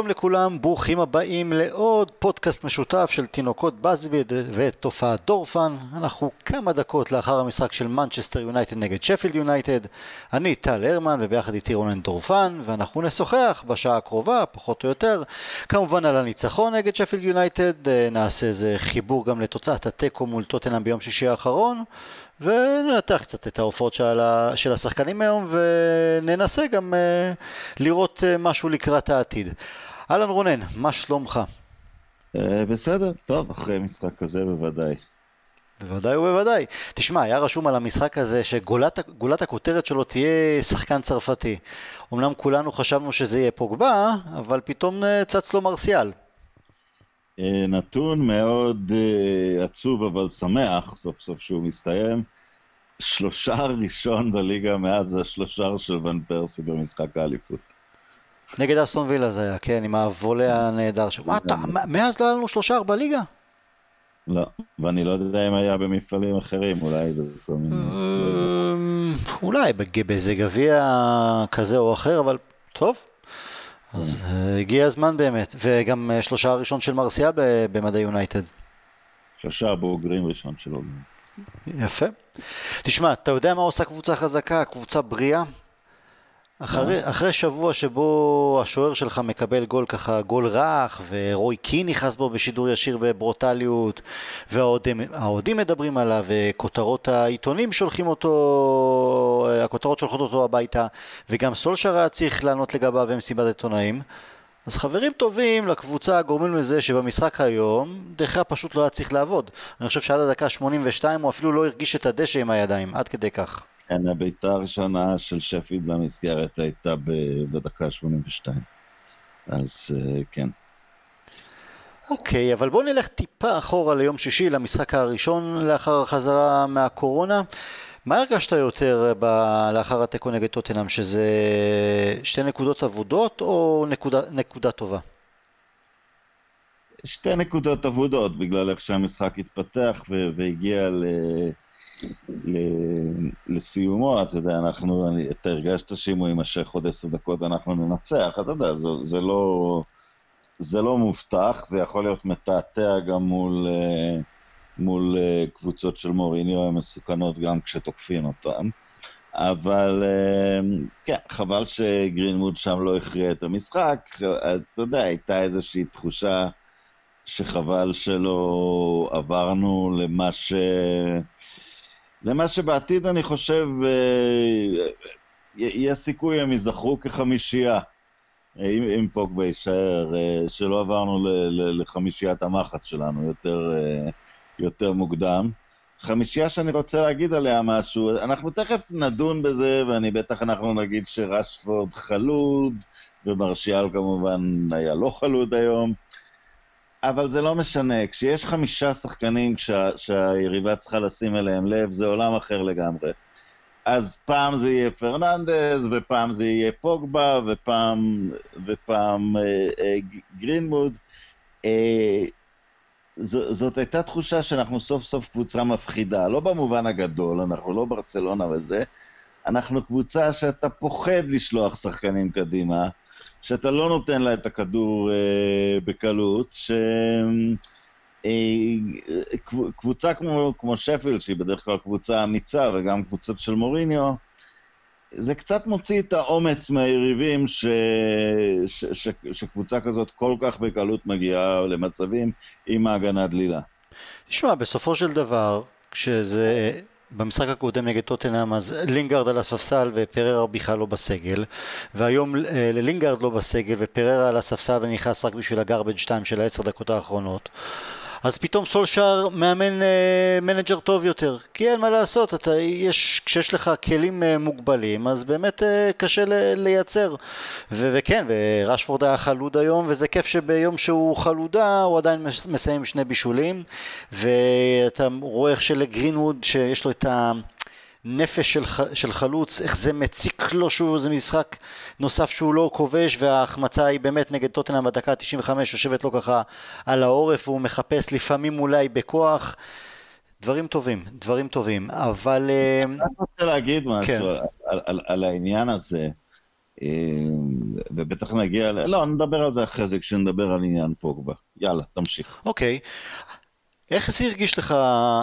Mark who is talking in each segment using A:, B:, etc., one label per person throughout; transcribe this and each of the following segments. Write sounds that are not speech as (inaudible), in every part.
A: שלום לכולם, ברוכים הבאים לעוד פודקאסט משותף של תינוקות באזבי ותופעת דורפן. אנחנו כמה דקות לאחר המשחק של מנצ'סטר יונייטד נגד שפילד יונייטד. אני טל הרמן וביחד איתי רונן דורפן, ואנחנו נשוחח בשעה הקרובה, פחות או יותר, כמובן על הניצחון נגד שפילד יונייטד. נעשה איזה חיבור גם לתוצאת התיקו מול טוטנאם ביום שישי האחרון. וננתח קצת את ההופעות של, של השחקנים היום וננסה גם uh, לראות uh, משהו לקראת העתיד. אהלן רונן, מה שלומך?
B: Uh, בסדר, טוב, אחרי משחק כזה בוודאי.
A: בוודאי ובוודאי. תשמע, היה רשום על המשחק הזה שגולת הכותרת שלו תהיה שחקן צרפתי. אמנם כולנו חשבנו שזה יהיה פוגבה, אבל פתאום צץ לו מרסיאל.
B: אה, נתון מאוד uh, עצוב אבל שמח, סוף סוף שהוא מסתיים. שלושה ראשון בליגה מאז השלושה של ון פרסי במשחק האליפות.
A: נגד אסטון וילה זה היה, כן, עם הוולה הנהדר שלו. מה אתה, מאז לא היה לנו שלושה בליגה?
B: לא, ואני לא יודע אם היה במפעלים אחרים, אולי בכל מיני...
A: אמ, אולי באיזה גביע כזה או אחר, אבל טוב, אז uh, הגיע הזמן באמת, וגם uh, שלושה הראשון של מרסיאל במדעי יונייטד.
B: שלושה בוגרים ראשון שלו.
A: יפה. תשמע, אתה יודע מה עושה קבוצה חזקה, קבוצה בריאה? אחרי, אחרי שבוע שבו השוער שלך מקבל גול ככה, גול רך, ורוי קין נכנס בו בשידור ישיר בברוטליות, והאוהדים מדברים עליו, וכותרות העיתונים שולחים אותו, הכותרות שולחות אותו הביתה, וגם סולשר היה צריך לענות לגביו במסיבת עיתונאים. אז חברים טובים לקבוצה גורמים לזה שבמשחק היום דחיה פשוט לא היה צריך לעבוד. אני חושב שעד הדקה 82 הוא אפילו לא הרגיש את הדשא עם הידיים, עד כדי כך.
B: כן, הבעיטה הראשונה של שפיד למסגרת הייתה בדקה 82. אז אה, כן.
A: אוקיי, okay, אבל בואו נלך טיפה אחורה ליום שישי, למשחק הראשון לאחר החזרה מהקורונה. מה הרגשת יותר ב- לאחר התיקו נגד טוטנאם, שזה שתי נקודות אבודות או נקודה, נקודה טובה?
B: שתי נקודות אבודות, בגלל איך שהמשחק התפתח והגיע ל... לסיומו, אתה יודע, אנחנו, אני, אתה הרגשת שאם הוא יימשך עוד עשר דקות אנחנו ננצח, אתה יודע, זה, זה לא... זה לא מובטח, זה יכול להיות מתעתע גם מול, אה, מול אה, קבוצות של מוריניו, הן מסוכנות גם כשתוקפים אותן. אבל אה, כן, חבל שגרינמוד שם לא הכריע את המשחק. אתה יודע, הייתה איזושהי תחושה שחבל שלא עברנו למה ש... למה שבעתיד אני חושב, אה, יש סיכוי הם ייזכרו כחמישייה, אם, אם פוגבה יישאר, אה, שלא עברנו לחמישיית המחץ שלנו יותר, אה, יותר מוקדם. חמישייה שאני רוצה להגיד עליה משהו, אנחנו תכף נדון בזה, ואני בטח אנחנו נגיד שרשפורד חלוד, ומרשיאל כמובן היה לא חלוד היום. אבל זה לא משנה, כשיש חמישה שחקנים שה, שהיריבה צריכה לשים אליהם לב, זה עולם אחר לגמרי. אז פעם זה יהיה פרננדז, ופעם זה יהיה פוגבה, ופעם, ופעם אה, אה, גרינמוד. אה, ז, זאת הייתה תחושה שאנחנו סוף סוף קבוצה מפחידה, לא במובן הגדול, אנחנו לא ברצלונה וזה, אנחנו קבוצה שאתה פוחד לשלוח שחקנים קדימה, שאתה לא נותן לה את הכדור אה, בקלות, ש... אה, כמו, כמו שפילד, שהיא בדרך כלל קבוצה אמיצה, וגם קבוצות של מוריניו, זה קצת מוציא את האומץ מהיריבים ש... ש... ש... שקבוצה כזאת כל כך בקלות מגיעה למצבים עם ההגנה דלילה.
A: תשמע, בסופו של דבר, כשזה במשחק הקודם נגד טוטנאם אז לינגארד על הספסל ופררה בכלל לא בסגל. והיום אה, ללינגארד לא בסגל ופררה על הספסל ונכנס רק בשביל ה garbage time של העשר דקות האחרונות אז פתאום סולשר מאמן אה, manager טוב יותר. כי אין מה לעשות, אתה, יש, כשיש לך כלים אה, מוגבלים אז באמת אה, קשה ל, לייצר. ו, וכן, ורשפורד היה חלוד היום וזה כיף שביום שהוא חלודה הוא עדיין מסיים שני בישולים. ואתה רואה איך שלגרינווד שיש לו את ה... נפש של, של חלוץ, איך זה מציק לו שהוא, זה משחק נוסף שהוא לא כובש וההחמצה היא באמת נגד טוטנאם בדקה ה-95 יושבת לו ככה על העורף והוא מחפש לפעמים אולי בכוח דברים טובים, דברים טובים, אבל...
B: אני רוצה להגיד משהו כן. על, על, על העניין הזה, אה, ובטח נגיע, לא, נדבר על זה אחרי זה כשנדבר על עניין פוגבה. יאללה, תמשיך.
A: אוקיי. איך זה הרגיש לך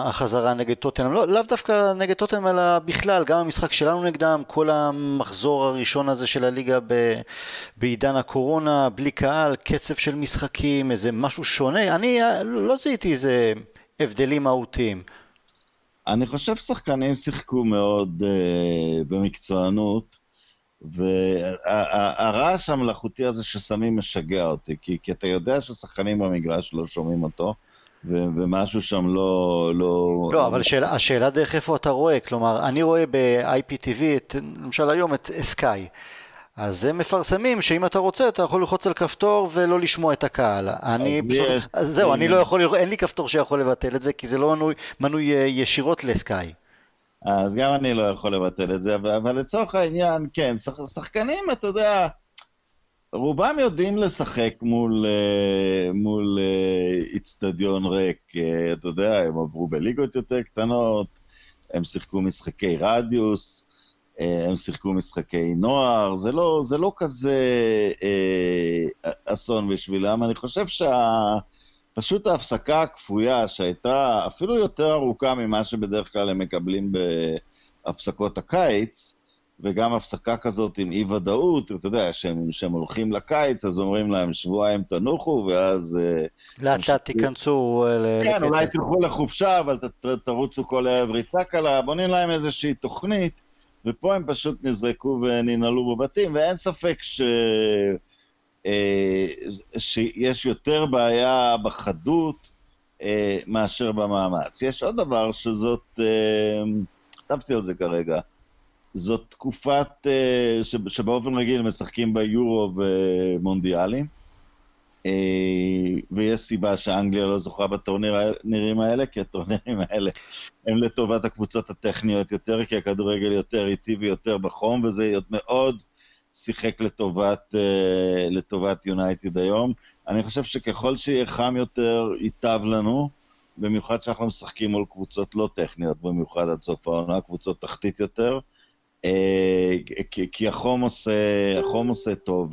A: החזרה נגד טוטנאם? לא, לאו דווקא נגד טוטנאם, אלא בכלל, גם המשחק שלנו נגדם, כל המחזור הראשון הזה של הליגה ב, בעידן הקורונה, בלי קהל, קצב של משחקים, איזה משהו שונה. אני לא זיהיתי איזה הבדלים מהותיים.
B: אני חושב שחקנים שיחקו מאוד uh, במקצוענות, והרעש המלאכותי הזה ששמים משגע אותי, כי, כי אתה יודע ששחקנים במגרש לא שומעים אותו. ו- ומשהו שם לא...
A: לא, לא אבל השאלה, השאלה דרך איפה אתה רואה, כלומר, אני רואה ב-IPTV, את, למשל היום את סקאי, אז הם מפרסמים שאם אתה רוצה אתה יכול ללחוץ על כפתור ולא לשמוע את הקהל. אני פשוט, יש... זהו, אני לא יכול, אין לי כפתור שיכול לבטל את זה, כי זה לא מנוי, מנוי אה, ישירות לסקאי.
B: אז גם אני לא יכול לבטל את זה, אבל, אבל לצורך העניין, כן, שח, שחקנים, אתה יודע, רובם יודעים לשחק מול, אה, מול אה, איצטדיון ריק, אה, אתה יודע, הם עברו בליגות יותר קטנות, הם שיחקו משחקי רדיוס, הם שיחקו משחקי נוער, זה לא, זה לא כזה אה, אסון בשבילם. אני חושב שפשוט. ההפסקה הכפויה, שהייתה אפילו יותר ארוכה ממה שבדרך כלל הם מקבלים בהפסקות הקיץ, וגם הפסקה כזאת עם אי-ודאות, אתה יודע, שהם הולכים לקיץ, אז אומרים להם שבועיים תנוחו, ואז...
A: אה, לאט לאט תיכנסו
B: אה, לקצב. כן, אולי תלכו לחופשה, אבל תרוצו כל ערב ריצה קלה, בונים להם איזושהי תוכנית, ופה הם פשוט נזרקו וננעלו בבתים, ואין ספק ש... אה, שיש יותר בעיה בחדות מאשר במאמץ. יש עוד דבר שזאת, כתבתי על זה כרגע, זאת תקופת uh, שבאופן רגיל משחקים בה יורו ומונדיאלים, uh, ויש סיבה שאנגליה לא זוכה בטורנירים האלה, כי הטורנירים האלה הם לטובת הקבוצות הטכניות יותר, כי הכדורגל יותר איטי ויותר בחום, וזה מאוד שיחק לטובת, uh, לטובת יונייטד היום. אני חושב שככל שיהיה חם יותר, ייטב לנו. במיוחד שאנחנו משחקים מול קבוצות לא טכניות, במיוחד עד סוף העונה, קבוצות תחתית יותר. אה, כי החום עושה, החום עושה טוב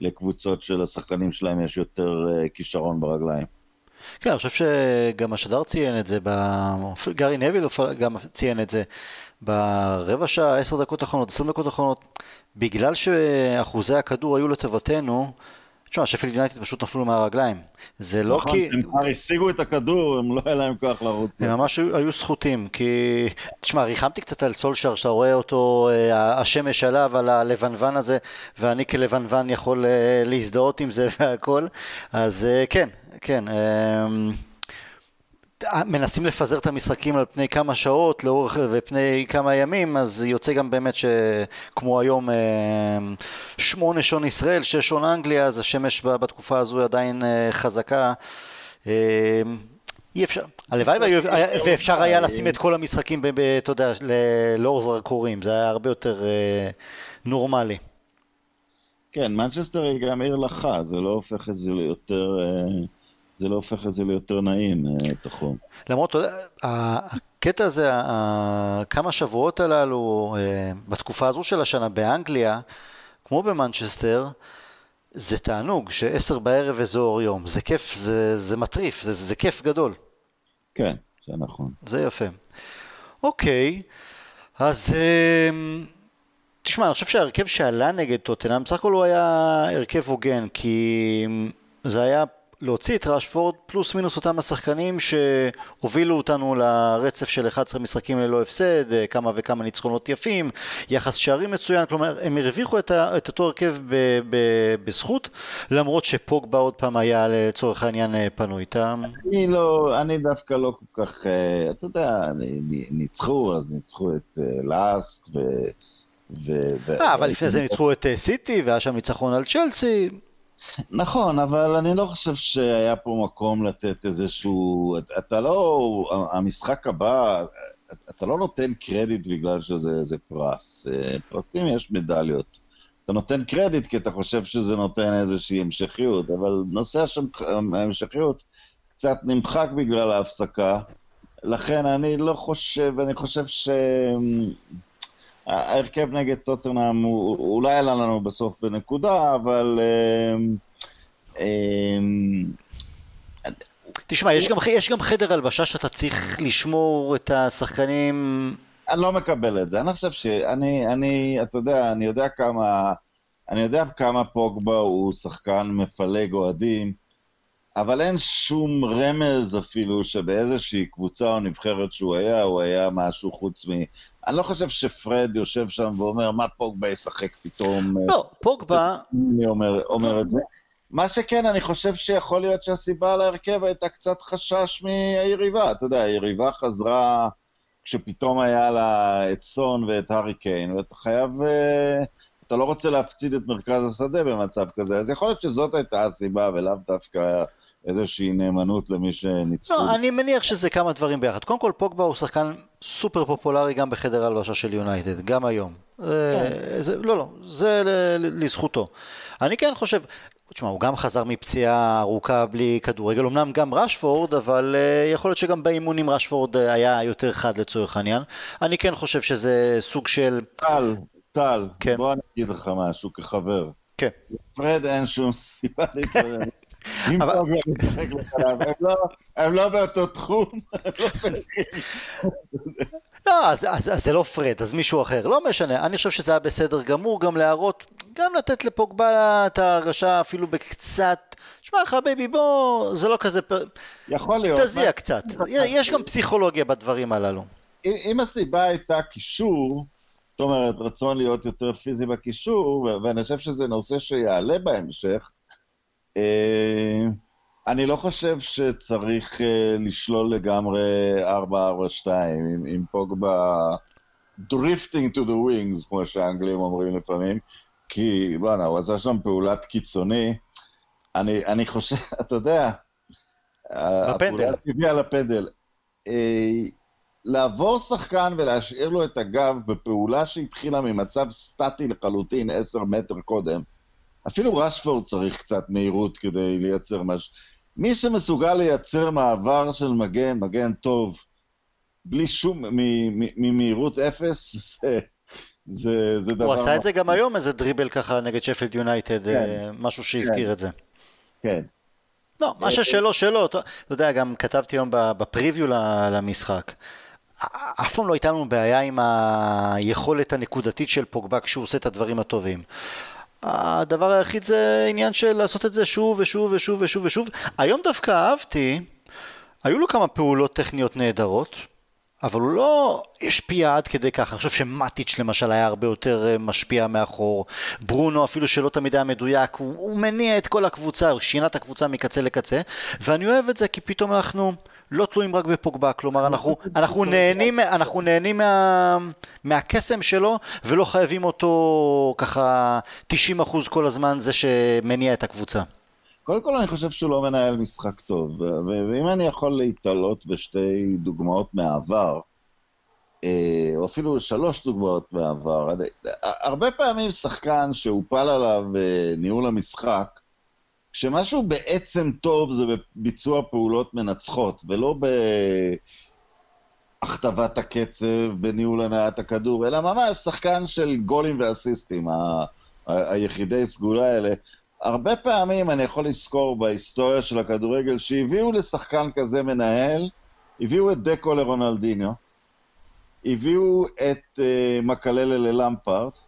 B: לקבוצות שלשחקנים שלהם יש יותר אה, כישרון ברגליים.
A: כן, אני חושב שגם השדר ציין את זה, גארי נביל גם ציין את זה ברבע שעה, עשר דקות אחרונות, עשר דקות אחרונות, בגלל שאחוזי הכדור היו לטובתנו, תשמע, שפילד יונייטד פשוט נפלו מהרגליים. זה לא
B: נכון,
A: כי...
B: הם כבר השיגו את הכדור, הם לא היה להם כוח לרוץ.
A: הם ממש היו, היו זכותים, כי... תשמע, ריחמתי קצת על סולשר, שאתה רואה אותו, אה, השמש עליו, על הלבנוון הזה, ואני כלבנוון יכול אה, להזדהות עם זה (laughs) והכל, אז אה, כן, כן. מנסים לפזר את המשחקים על פני כמה שעות לאורך ופני כמה ימים אז יוצא גם באמת שכמו היום אה, שמונה שעון ישראל, שש שעון אנגליה אז השמש בתקופה הזו עדיין אה, חזקה אה, אי אפשר, הלוואי ואפשר היה לשים את כל המשחקים, אתה יודע, לאור זרקורים, זה היה הרבה יותר נורמלי.
B: כן, מנצ'סטר היא גם עיר לחה, זה לא הופך את זה ליותר... זה לא הופך את זה ליותר נעים, אה, את החום.
A: למרות, אתה יודע, הקטע הזה, כמה שבועות הללו, אה, בתקופה הזו של השנה באנגליה, כמו במנצ'סטר, זה תענוג שעשר בערב אזור יום. זה כיף, זה, זה מטריף, זה, זה כיף גדול.
B: כן, זה נכון.
A: זה יפה. אוקיי, אז... אה, תשמע, אני חושב שההרכב שעלה נגד טוטנאם, בסך הכל הוא היה הרכב הוגן, כי זה היה להוציא את ראשפורד פלוס מינוס אותם השחקנים שהובילו אותנו לרצף של 11 משחקים ללא הפסד, אה, כמה וכמה ניצחונות יפים, יחס שערים מצוין, כלומר הם הרוויחו את, ה, את אותו הרכב ב, ב, בזכות, למרות שפוגבה עוד פעם היה לצורך העניין אה, פנוי איתם.
B: אני לא, אני דווקא לא כל כך, אה, אתה יודע, ניצחו, אז ניצחו את לאסק ו...
A: ו... אבל לפני זה ניצחו את סיטי והיה שם ניצחון על צ'לסי.
B: נכון, אבל אני לא חושב שהיה פה מקום לתת איזשהו... אתה לא... המשחק הבא, אתה לא נותן קרדיט בגלל שזה פרס. אה, פרסים יש מדליות. אתה נותן קרדיט כי אתה חושב שזה נותן איזושהי המשכיות, אבל נושא ההמשכיות קצת נמחק בגלל ההפסקה, לכן אני לא חושב, אני חושב ש... ההרכב נגד טוטנאם אולי עלה לנו בסוף בנקודה, אבל...
A: תשמע, יש גם, יש גם חדר הלבשה שאתה צריך לשמור את השחקנים...
B: אני לא מקבל את זה. אני חושב שאני, אני, אתה יודע, אני יודע כמה, אני יודע כמה פוגבה הוא שחקן מפלג אוהדים, אבל אין שום רמז אפילו שבאיזושהי קבוצה או נבחרת שהוא היה, הוא היה משהו חוץ מ... אני לא חושב שפרד יושב שם ואומר, מה פוגבה ישחק פתאום?
A: לא, פוגבה...
B: אני אומר, אומר את זה. מה שכן, אני חושב שיכול להיות שהסיבה להרכב הייתה קצת חשש מהיריבה. אתה יודע, היריבה חזרה כשפתאום היה לה את סון ואת הארי קיין, ואתה חייב... אה, אתה לא רוצה להפציד את מרכז השדה במצב כזה, אז יכול להיות שזאת הייתה הסיבה, ולאו דווקא איזושהי נאמנות למי שניצחו.
A: לא, אני מניח שזה כמה דברים ביחד. קודם כל, פוגבה הוא שחקן סופר פופולרי גם בחדר הלבשה של יונייטד, גם היום. כן. זה, לא, לא, זה לזכותו. אני כן חושב, תשמע, הוא גם חזר מפציעה ארוכה בלי כדורגל, אמנם גם רשפורד, אבל uh, יכול להיות שגם באימונים רשפורד uh, היה יותר חד לצורך העניין. אני כן חושב שזה סוג של...
B: טל, טל, כן. בוא אני אגיד לך משהו כחבר.
A: כן.
B: פרד אין שום סיבה להתערב. אם טוב לשחק לחלב, הם לא באותו תחום, הם לא
A: לא, אז, אז, אז זה לא פרד, אז מישהו אחר, לא משנה, אני חושב שזה היה בסדר גמור גם להראות, גם לתת לפוגבה את ההרגשה אפילו בקצת, שמע חביבי בוא, זה לא כזה,
B: יכול להיות,
A: תזיע קצת, יש גם פסיכולוגיה בדברים הללו.
B: אם, אם הסיבה הייתה קישור, זאת אומרת רצון להיות יותר פיזי בקישור, ואני חושב שזה נושא שיעלה בהמשך, אני לא חושב שצריך uh, לשלול לגמרי 4-4-2 עם, פוגבה drifting to the wings, כמו שהאנגלים אומרים לפעמים, כי בואנה, הוא עשה שם פעולת קיצוני. אני, אני חושב, (laughs) אתה יודע. הפעולה על הפנדל. אה, לעבור שחקן ולהשאיר לו את הגב בפעולה שהתחילה ממצב סטטי לחלוטין 10 מטר קודם, אפילו רשפורד צריך קצת מהירות כדי לייצר משהו. מי שמסוגל לייצר מעבר של מגן, מגן טוב, בלי שום, ממהירות אפס, (laughs) זה, זה, זה דבר...
A: הוא עשה את זה גם היום, איזה דריבל ככה נגד שפלד יונייטד, כן, אה, משהו שהזכיר כן, את זה.
B: כן.
A: לא, מה ששלו, שלו, אתה יודע, גם כתבתי היום בפריוויו למשחק. אף פעם לא הייתה לנו בעיה עם היכולת הנקודתית של פוגבה כשהוא עושה את הדברים הטובים. הדבר היחיד זה עניין של לעשות את זה שוב ושוב ושוב ושוב ושוב. היום דווקא אהבתי, היו לו כמה פעולות טכניות נהדרות, אבל הוא לא השפיע עד כדי כך. אני חושב שמטיץ' למשל היה הרבה יותר אה, משפיע מאחור. ברונו אפילו שלא תמיד היה מדויק, הוא, הוא מניע את כל הקבוצה, הוא שינה את הקבוצה מקצה לקצה, ואני אוהב את זה כי פתאום אנחנו... לא תלויים רק בפוגבה, כלומר אנחנו, אנחנו נהנים, אנחנו נהנים מה, מהקסם שלו ולא חייבים אותו ככה 90% כל הזמן זה שמניע את הקבוצה.
B: קודם כל אני חושב שהוא לא מנהל משחק טוב, ואם אני יכול להתעלות בשתי דוגמאות מהעבר, אה, או אפילו שלוש דוגמאות מהעבר, הרבה פעמים שחקן שהופל עליו אה, ניהול המשחק, כשמשהו בעצם טוב זה בביצוע פעולות מנצחות, ולא בהכתבת הקצב, בניהול הנעת הכדור, אלא ממש שחקן של גולים ואסיסטים, ה- היחידי סגולה האלה. הרבה פעמים אני יכול לזכור בהיסטוריה של הכדורגל שהביאו לשחקן כזה מנהל, הביאו את דקו לרונלדיניו, הביאו את uh, מקללה ללמפארט,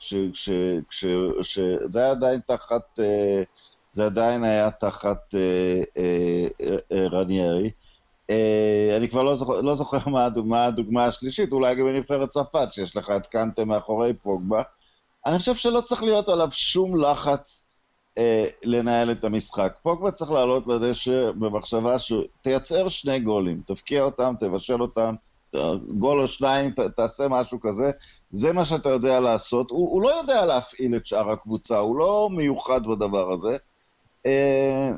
B: שזה היה עדיין תחת... Uh, זה עדיין היה תחת אה, אה, אה, רניירי. אה, אני כבר לא זוכר, לא זוכר מה הדוגמה, הדוגמה השלישית, אולי גם בנבחרת צרפת, שיש לך את קנטה מאחורי פוגבה. אני חושב שלא צריך להיות עליו שום לחץ אה, לנהל את המשחק. פוגבה צריך לעלות לדשא במחשבה שתייצר שני גולים, תבקיע אותם, תבשל אותם, גול או שניים, ת, תעשה משהו כזה, זה מה שאתה יודע לעשות. הוא, הוא לא יודע להפעיל את שאר הקבוצה, הוא לא מיוחד בדבר הזה. אה,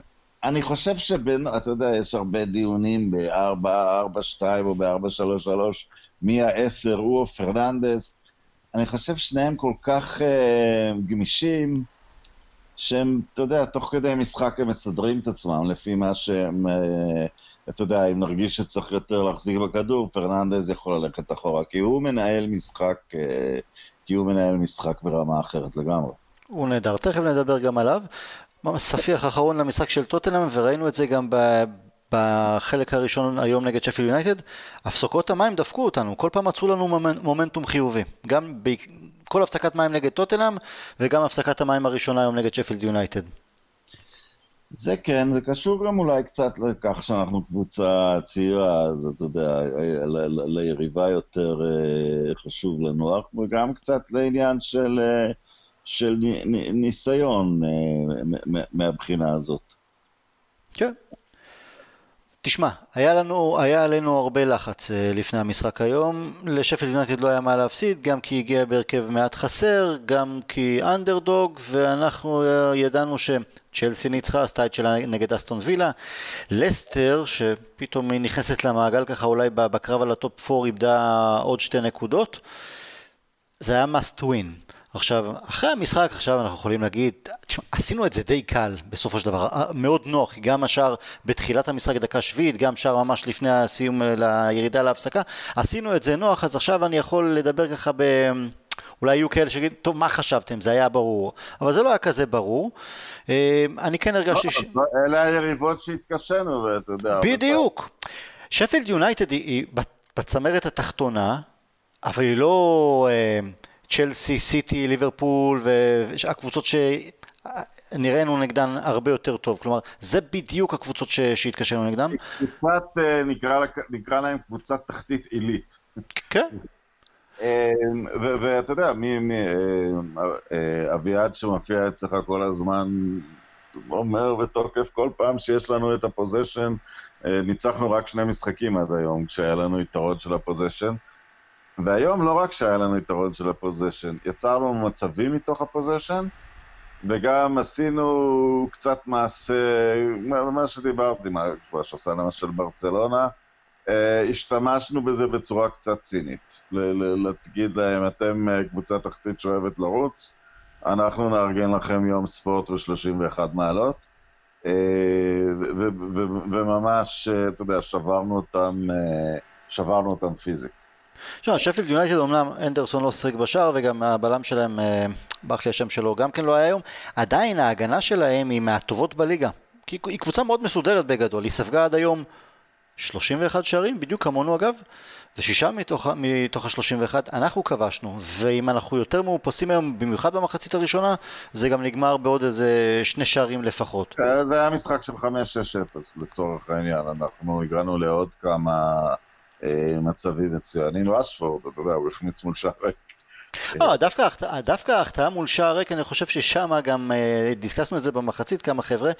B: אני חושב שבין, אתה יודע, יש הרבה דיונים ב-442 או ב-433, מי העשר, הוא או פרננדס. אני חושב שניהם כל כך uh, גמישים, שהם, אתה יודע, תוך כדי משחק הם מסדרים את עצמם לפי מה שהם, אה, אתה יודע, אם נרגיש שצריך יותר להחזיק בכדור, פרננדז יכול ללכת אחורה, כי הוא מנהל משחק, אה, כי הוא מנהל משחק ברמה אחרת לגמרי.
A: הוא נהדר, תכף נדבר גם עליו. ספיח אחרון למשחק של טוטנאם, וראינו את זה גם ב... בחלק הראשון היום נגד שפיל יונייטד, הפסקות המים דפקו אותנו, כל פעם מצאו לנו מומנטום חיובי. גם ב... כל הפסקת מים נגד טוטנאם, וגם הפסקת המים הראשונה היום נגד שפילד יונייטד.
B: זה כן, זה קשור גם אולי קצת לכך שאנחנו קבוצה צעירה, אז אתה יודע, ליריבה יותר אה, חשוב לנוח, וגם קצת לעניין של, אה, של ניסיון אה, מהבחינה הזאת.
A: כן. תשמע, היה לנו, היה עלינו הרבה לחץ uh, לפני המשחק היום, לשפילד יונייטד לא היה מה להפסיד, גם כי הגיע בהרכב מעט חסר, גם כי אנדרדוג, ואנחנו uh, ידענו שצ'לסי ניצחה, עשתה את שלה נגד אסטון וילה, לסטר, שפתאום היא נכנסת למעגל ככה אולי בקרב על ה top 4 איבדה עוד שתי נקודות, זה היה must win. עכשיו, אחרי המשחק עכשיו אנחנו יכולים להגיד, תשמע, עשינו את זה די קל בסופו של דבר, אה, מאוד נוח, גם השער בתחילת המשחק דקה שביעית, גם שער ממש לפני הסיום אה, לירידה להפסקה, עשינו את זה נוח, אז עכשיו אני יכול לדבר ככה ב... אולי יהיו כאלה שיגידו, טוב, מה חשבתם? זה היה ברור. אבל זה לא היה כזה ברור. אה, אני כן הרגשתי
B: ש... לא, אלה היריבות שהתקשינו, ואתה יודע...
A: בדיוק. שפילד יונייטד היא בצמרת התחתונה, אבל היא לא... צ'לסי, סיטי, ליברפול והקבוצות שנראינו נגדן הרבה יותר טוב. כלומר, זה בדיוק הקבוצות ש... שהתקשינו נגדן.
B: קבוצת, אה, נקרא, נקרא להם קבוצת תחתית עילית.
A: כן.
B: אה, ואתה יודע, מי, מי, אה, אביעד שמופיע אצלך כל הזמן אומר בתוקף כל פעם שיש לנו את הפוזיישן, ניצחנו רק שני משחקים עד היום, כשהיה לנו יתרון של ה possession. והיום לא רק שהיה לנו יתרון של ה possession, יצרנו מצבים מתוך ה possession, וגם עשינו קצת מעשה, מה שדיברתי, מה כבר שעשה למשל ברצלונה, אה, השתמשנו בזה בצורה קצת צינית. להגיד להם, אתם אה, קבוצה תחתית שאוהבת לרוץ, אנחנו נארגן לכם יום ספורט ב-31 מעלות. אה, וממש, אתה יודע, שברנו אותם, שברנו אותם פיזית.
A: תשמע, שפילד יונייטד אמנם אנדרסון לא שיחק בשער וגם הבלם שלהם, אה, ברח לי השם שלו, גם כן לא היה היום, עדיין ההגנה שלהם היא מהטובות בליגה. כי היא קבוצה מאוד מסודרת בגדול, היא ספגה עד היום 31 שערים, בדיוק כמונו אגב, ושישה מתוך, מתוך ה-31 אנחנו כבשנו, ואם אנחנו יותר מאופסים היום, במיוחד במחצית הראשונה, זה גם נגמר בעוד איזה שני שערים לפחות.
B: זה היה משחק של 5-6-0 לצורך העניין, אנחנו הגענו לעוד כמה... אה, מצבים מצוינים. רשפורד, אתה יודע, הוא החמיץ מול שער ריק.
A: לא, דווקא, ההחטאה מול שער ריק, אני חושב ששם גם, אה, דיסקסנו את זה במחצית כמה חבר'ה,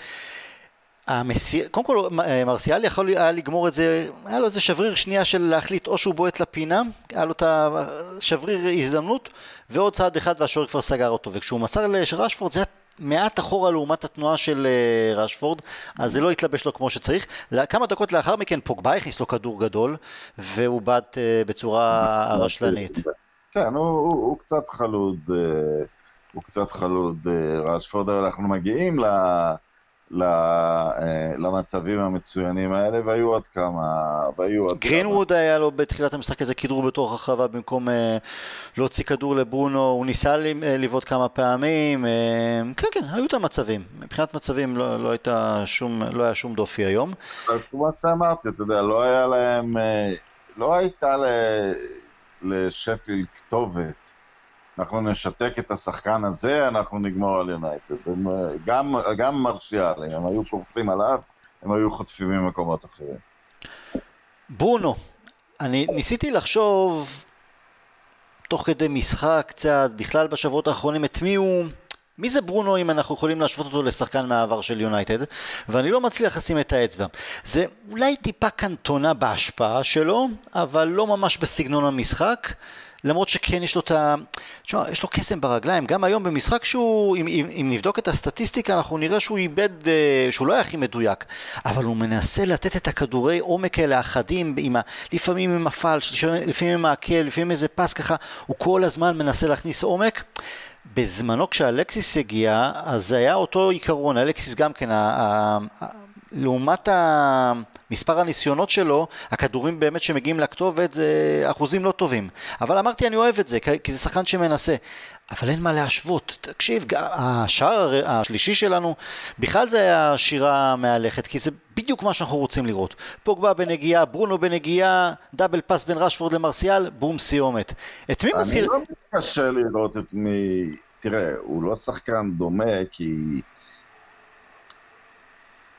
A: המסי... קודם כל אה, מרסיאל יכול היה לגמור את זה, היה לו איזה שבריר שנייה של להחליט או שהוא בועט לפינה, היה לו את השבריר הזדמנות, ועוד צעד אחד והשוער כבר סגר אותו, וכשהוא מסר לרשפורד זה היה מעט אחורה לעומת התנועה של uh, רשפורד, אז זה לא התלבש לו כמו שצריך. כמה דקות לאחר מכן פוגבה הכניס לו כדור גדול, והוא בעט uh, בצורה רשלנית.
B: כן, הוא, הוא, הוא קצת חלוד, uh, הוא קצת חלוד רשפורד, אנחנו מגיעים ל... לה... אה, למצבים המצוינים האלה, והיו עוד כמה, והיו עוד
A: גרינווד כמה. היה לו בתחילת המשחק איזה כדור בתוך הרחבה במקום אה, להוציא כדור לברונו, הוא ניסה אה, לבעוט כמה פעמים, אה, כן כן, היו את המצבים, מבחינת מצבים לא, לא, הייתה שום, לא היה שום דופי היום.
B: אז כמו שאמרתי, אתה יודע, לא היה להם, אה, לא הייתה לשפילד כתובת אנחנו נשתק את השחקן הזה, אנחנו נגמור על יונייטד. גם, גם מרשיאל, אם הם היו קורסים עליו, הם היו חוטפים ממקומות אחרים.
A: ברונו, אני ניסיתי לחשוב תוך כדי משחק קצת, בכלל בשבועות האחרונים, את מי הוא... מי זה ברונו אם אנחנו יכולים להשוות אותו לשחקן מהעבר של יונייטד ואני לא מצליח לשים את האצבע זה אולי טיפה קנטונה בהשפעה שלו אבל לא ממש בסגנון המשחק למרות שכן יש לו את ה... תשמע, יש לו קסם ברגליים, גם היום במשחק שהוא, אם, אם, אם נבדוק את הסטטיסטיקה אנחנו נראה שהוא איבד, אה, שהוא לא היה הכי מדויק, אבל הוא מנסה לתת את הכדורי עומק האלה החדים, ה, לפעמים עם הפלש, לפעמים עם העקל, לפעמים איזה פס ככה, הוא כל הזמן מנסה להכניס עומק. בזמנו כשאלקסיס הגיע, אז זה היה אותו עיקרון, אלקסיס גם כן, לעומת מספר הניסיונות שלו, הכדורים באמת שמגיעים לכתובת זה אחוזים לא טובים. אבל אמרתי אני אוהב את זה, כי זה שחקן שמנסה. אבל אין מה להשוות. תקשיב, השער השלישי שלנו, בכלל זה היה שירה מהלכת, כי זה בדיוק מה שאנחנו רוצים לראות. פוגבה בנגיעה, ברונו בנגיעה, דאבל פאס בין רשפורד למרסיאל, בום סיומת. את מי מזכיר...
B: אני לא מתקשה לראות את מי... תראה, הוא לא שחקן דומה, כי...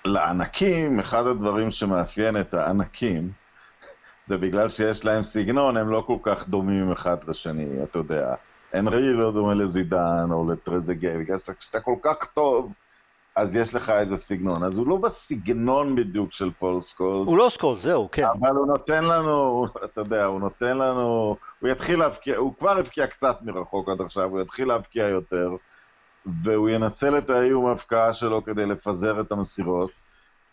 B: לענקים, אחד הדברים שמאפיין את הענקים, זה בגלל שיש להם סגנון, הם לא כל כך דומים אחד לשני, אתה יודע. הנרי לא דומה לזידן או לטרזגה, בגלל שאתה כל כך טוב, אז יש לך איזה סגנון. אז הוא לא בסגנון בדיוק של פול סקולס.
A: הוא לא סקולס, זהו, כן.
B: אבל הוא נותן לנו, אתה יודע, הוא נותן לנו, הוא יתחיל להבקיע, הוא כבר הבקיע קצת מרחוק עד עכשיו, הוא יתחיל להבקיע יותר, והוא ינצל את האיום ההבקעה שלו כדי לפזר את המסירות.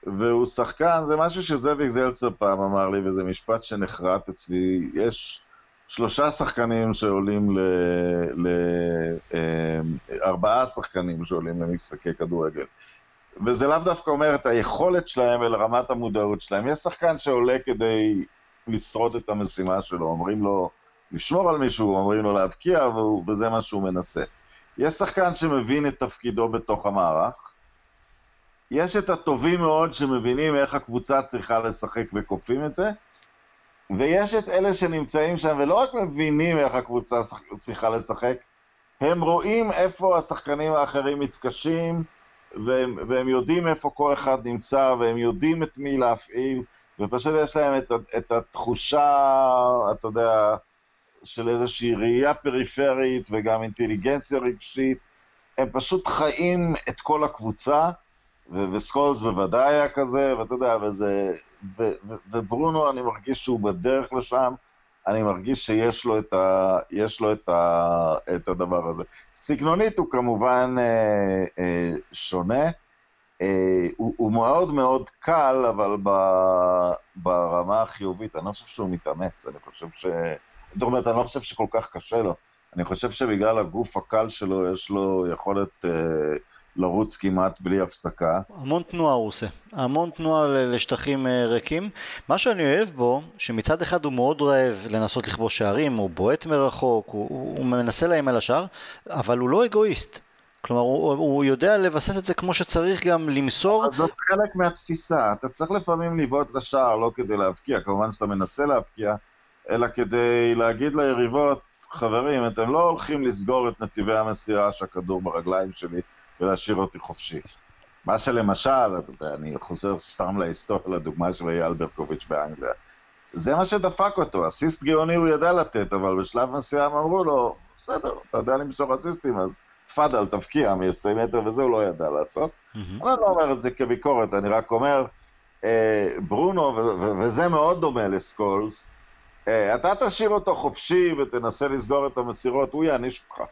B: והוא שחקן, זה משהו שזאביק זלצר פעם אמר לי, וזה משפט שנחרט אצלי, יש שלושה שחקנים שעולים ל... ל... אה, ארבעה שחקנים שעולים למשחקי כדורגל. וזה לאו דווקא אומר את היכולת שלהם אלא רמת המודעות שלהם. יש שחקן שעולה כדי לשרוד את המשימה שלו, אומרים לו לשמור על מישהו, אומרים לו להבקיע, וזה מה שהוא מנסה. יש שחקן שמבין את תפקידו בתוך המערך, יש את הטובים מאוד שמבינים איך הקבוצה צריכה לשחק וכופים את זה, ויש את אלה שנמצאים שם ולא רק מבינים איך הקבוצה צריכה לשחק, הם רואים איפה השחקנים האחרים מתקשים, והם, והם יודעים איפה כל אחד נמצא, והם יודעים את מי להפעיל, ופשוט יש להם את, את התחושה, אתה יודע, של איזושהי ראייה פריפרית וגם אינטליגנציה רגשית. הם פשוט חיים את כל הקבוצה, וסקולס בוודאי היה כזה, ואתה יודע, וזה... וברונו, אני מרגיש שהוא בדרך לשם, אני מרגיש שיש לו את, ה, יש לו את, ה, את הדבר הזה. סגנונית הוא כמובן אה, אה, שונה, אה, הוא, מאוד מאוד קל, אבל ברמה החיובית, אני לא חושב שהוא מתאמץ, אני חושב ש... זאת אומרת, אני לא חושב שכל כך קשה לו. אני חושב שבגלל הגוף הקל שלו, יש לו יכולת... אה, לרוץ כמעט בלי הפסקה.
A: המון תנועה הוא עושה, המון תנועה לשטחים אה, ריקים. מה שאני אוהב בו, שמצד אחד הוא מאוד רעב לנסות לכבוש שערים, הוא בועט מרחוק, הוא, הוא מנסה להם על השער, אבל הוא לא אגואיסט. כלומר, הוא, הוא יודע לבסס את זה כמו שצריך גם למסור.
B: אז זאת חלק מהתפיסה, אתה צריך לפעמים לבעוט לשער לא כדי להבקיע, כמובן שאתה מנסה להבקיע, אלא כדי להגיד ליריבות, חברים, אתם לא הולכים לסגור את נתיבי המסירה שהכדור ברגליים שלי, ולהשאיר אותי חופשי. מה שלמשל, אתה יודע, אני חוזר סתם להיסטוריה, לדוגמה של אייל ברקוביץ' באנגליה. זה מה שדפק אותו, אסיסט גאוני הוא ידע לתת, אבל בשלב מסוים אמרו לו, בסדר, אתה יודע למשוך אסיסטים, אז תפאדל, תבקיע מ-20 מטר, וזה הוא לא ידע לעשות. Mm-hmm. אני לא אומר את זה כביקורת, אני רק אומר, אה, ברונו, ו- וזה מאוד דומה לסקולס, אתה תשאיר אותו חופשי ותנסה לסגור את המסירות, הוא יעניש אותך.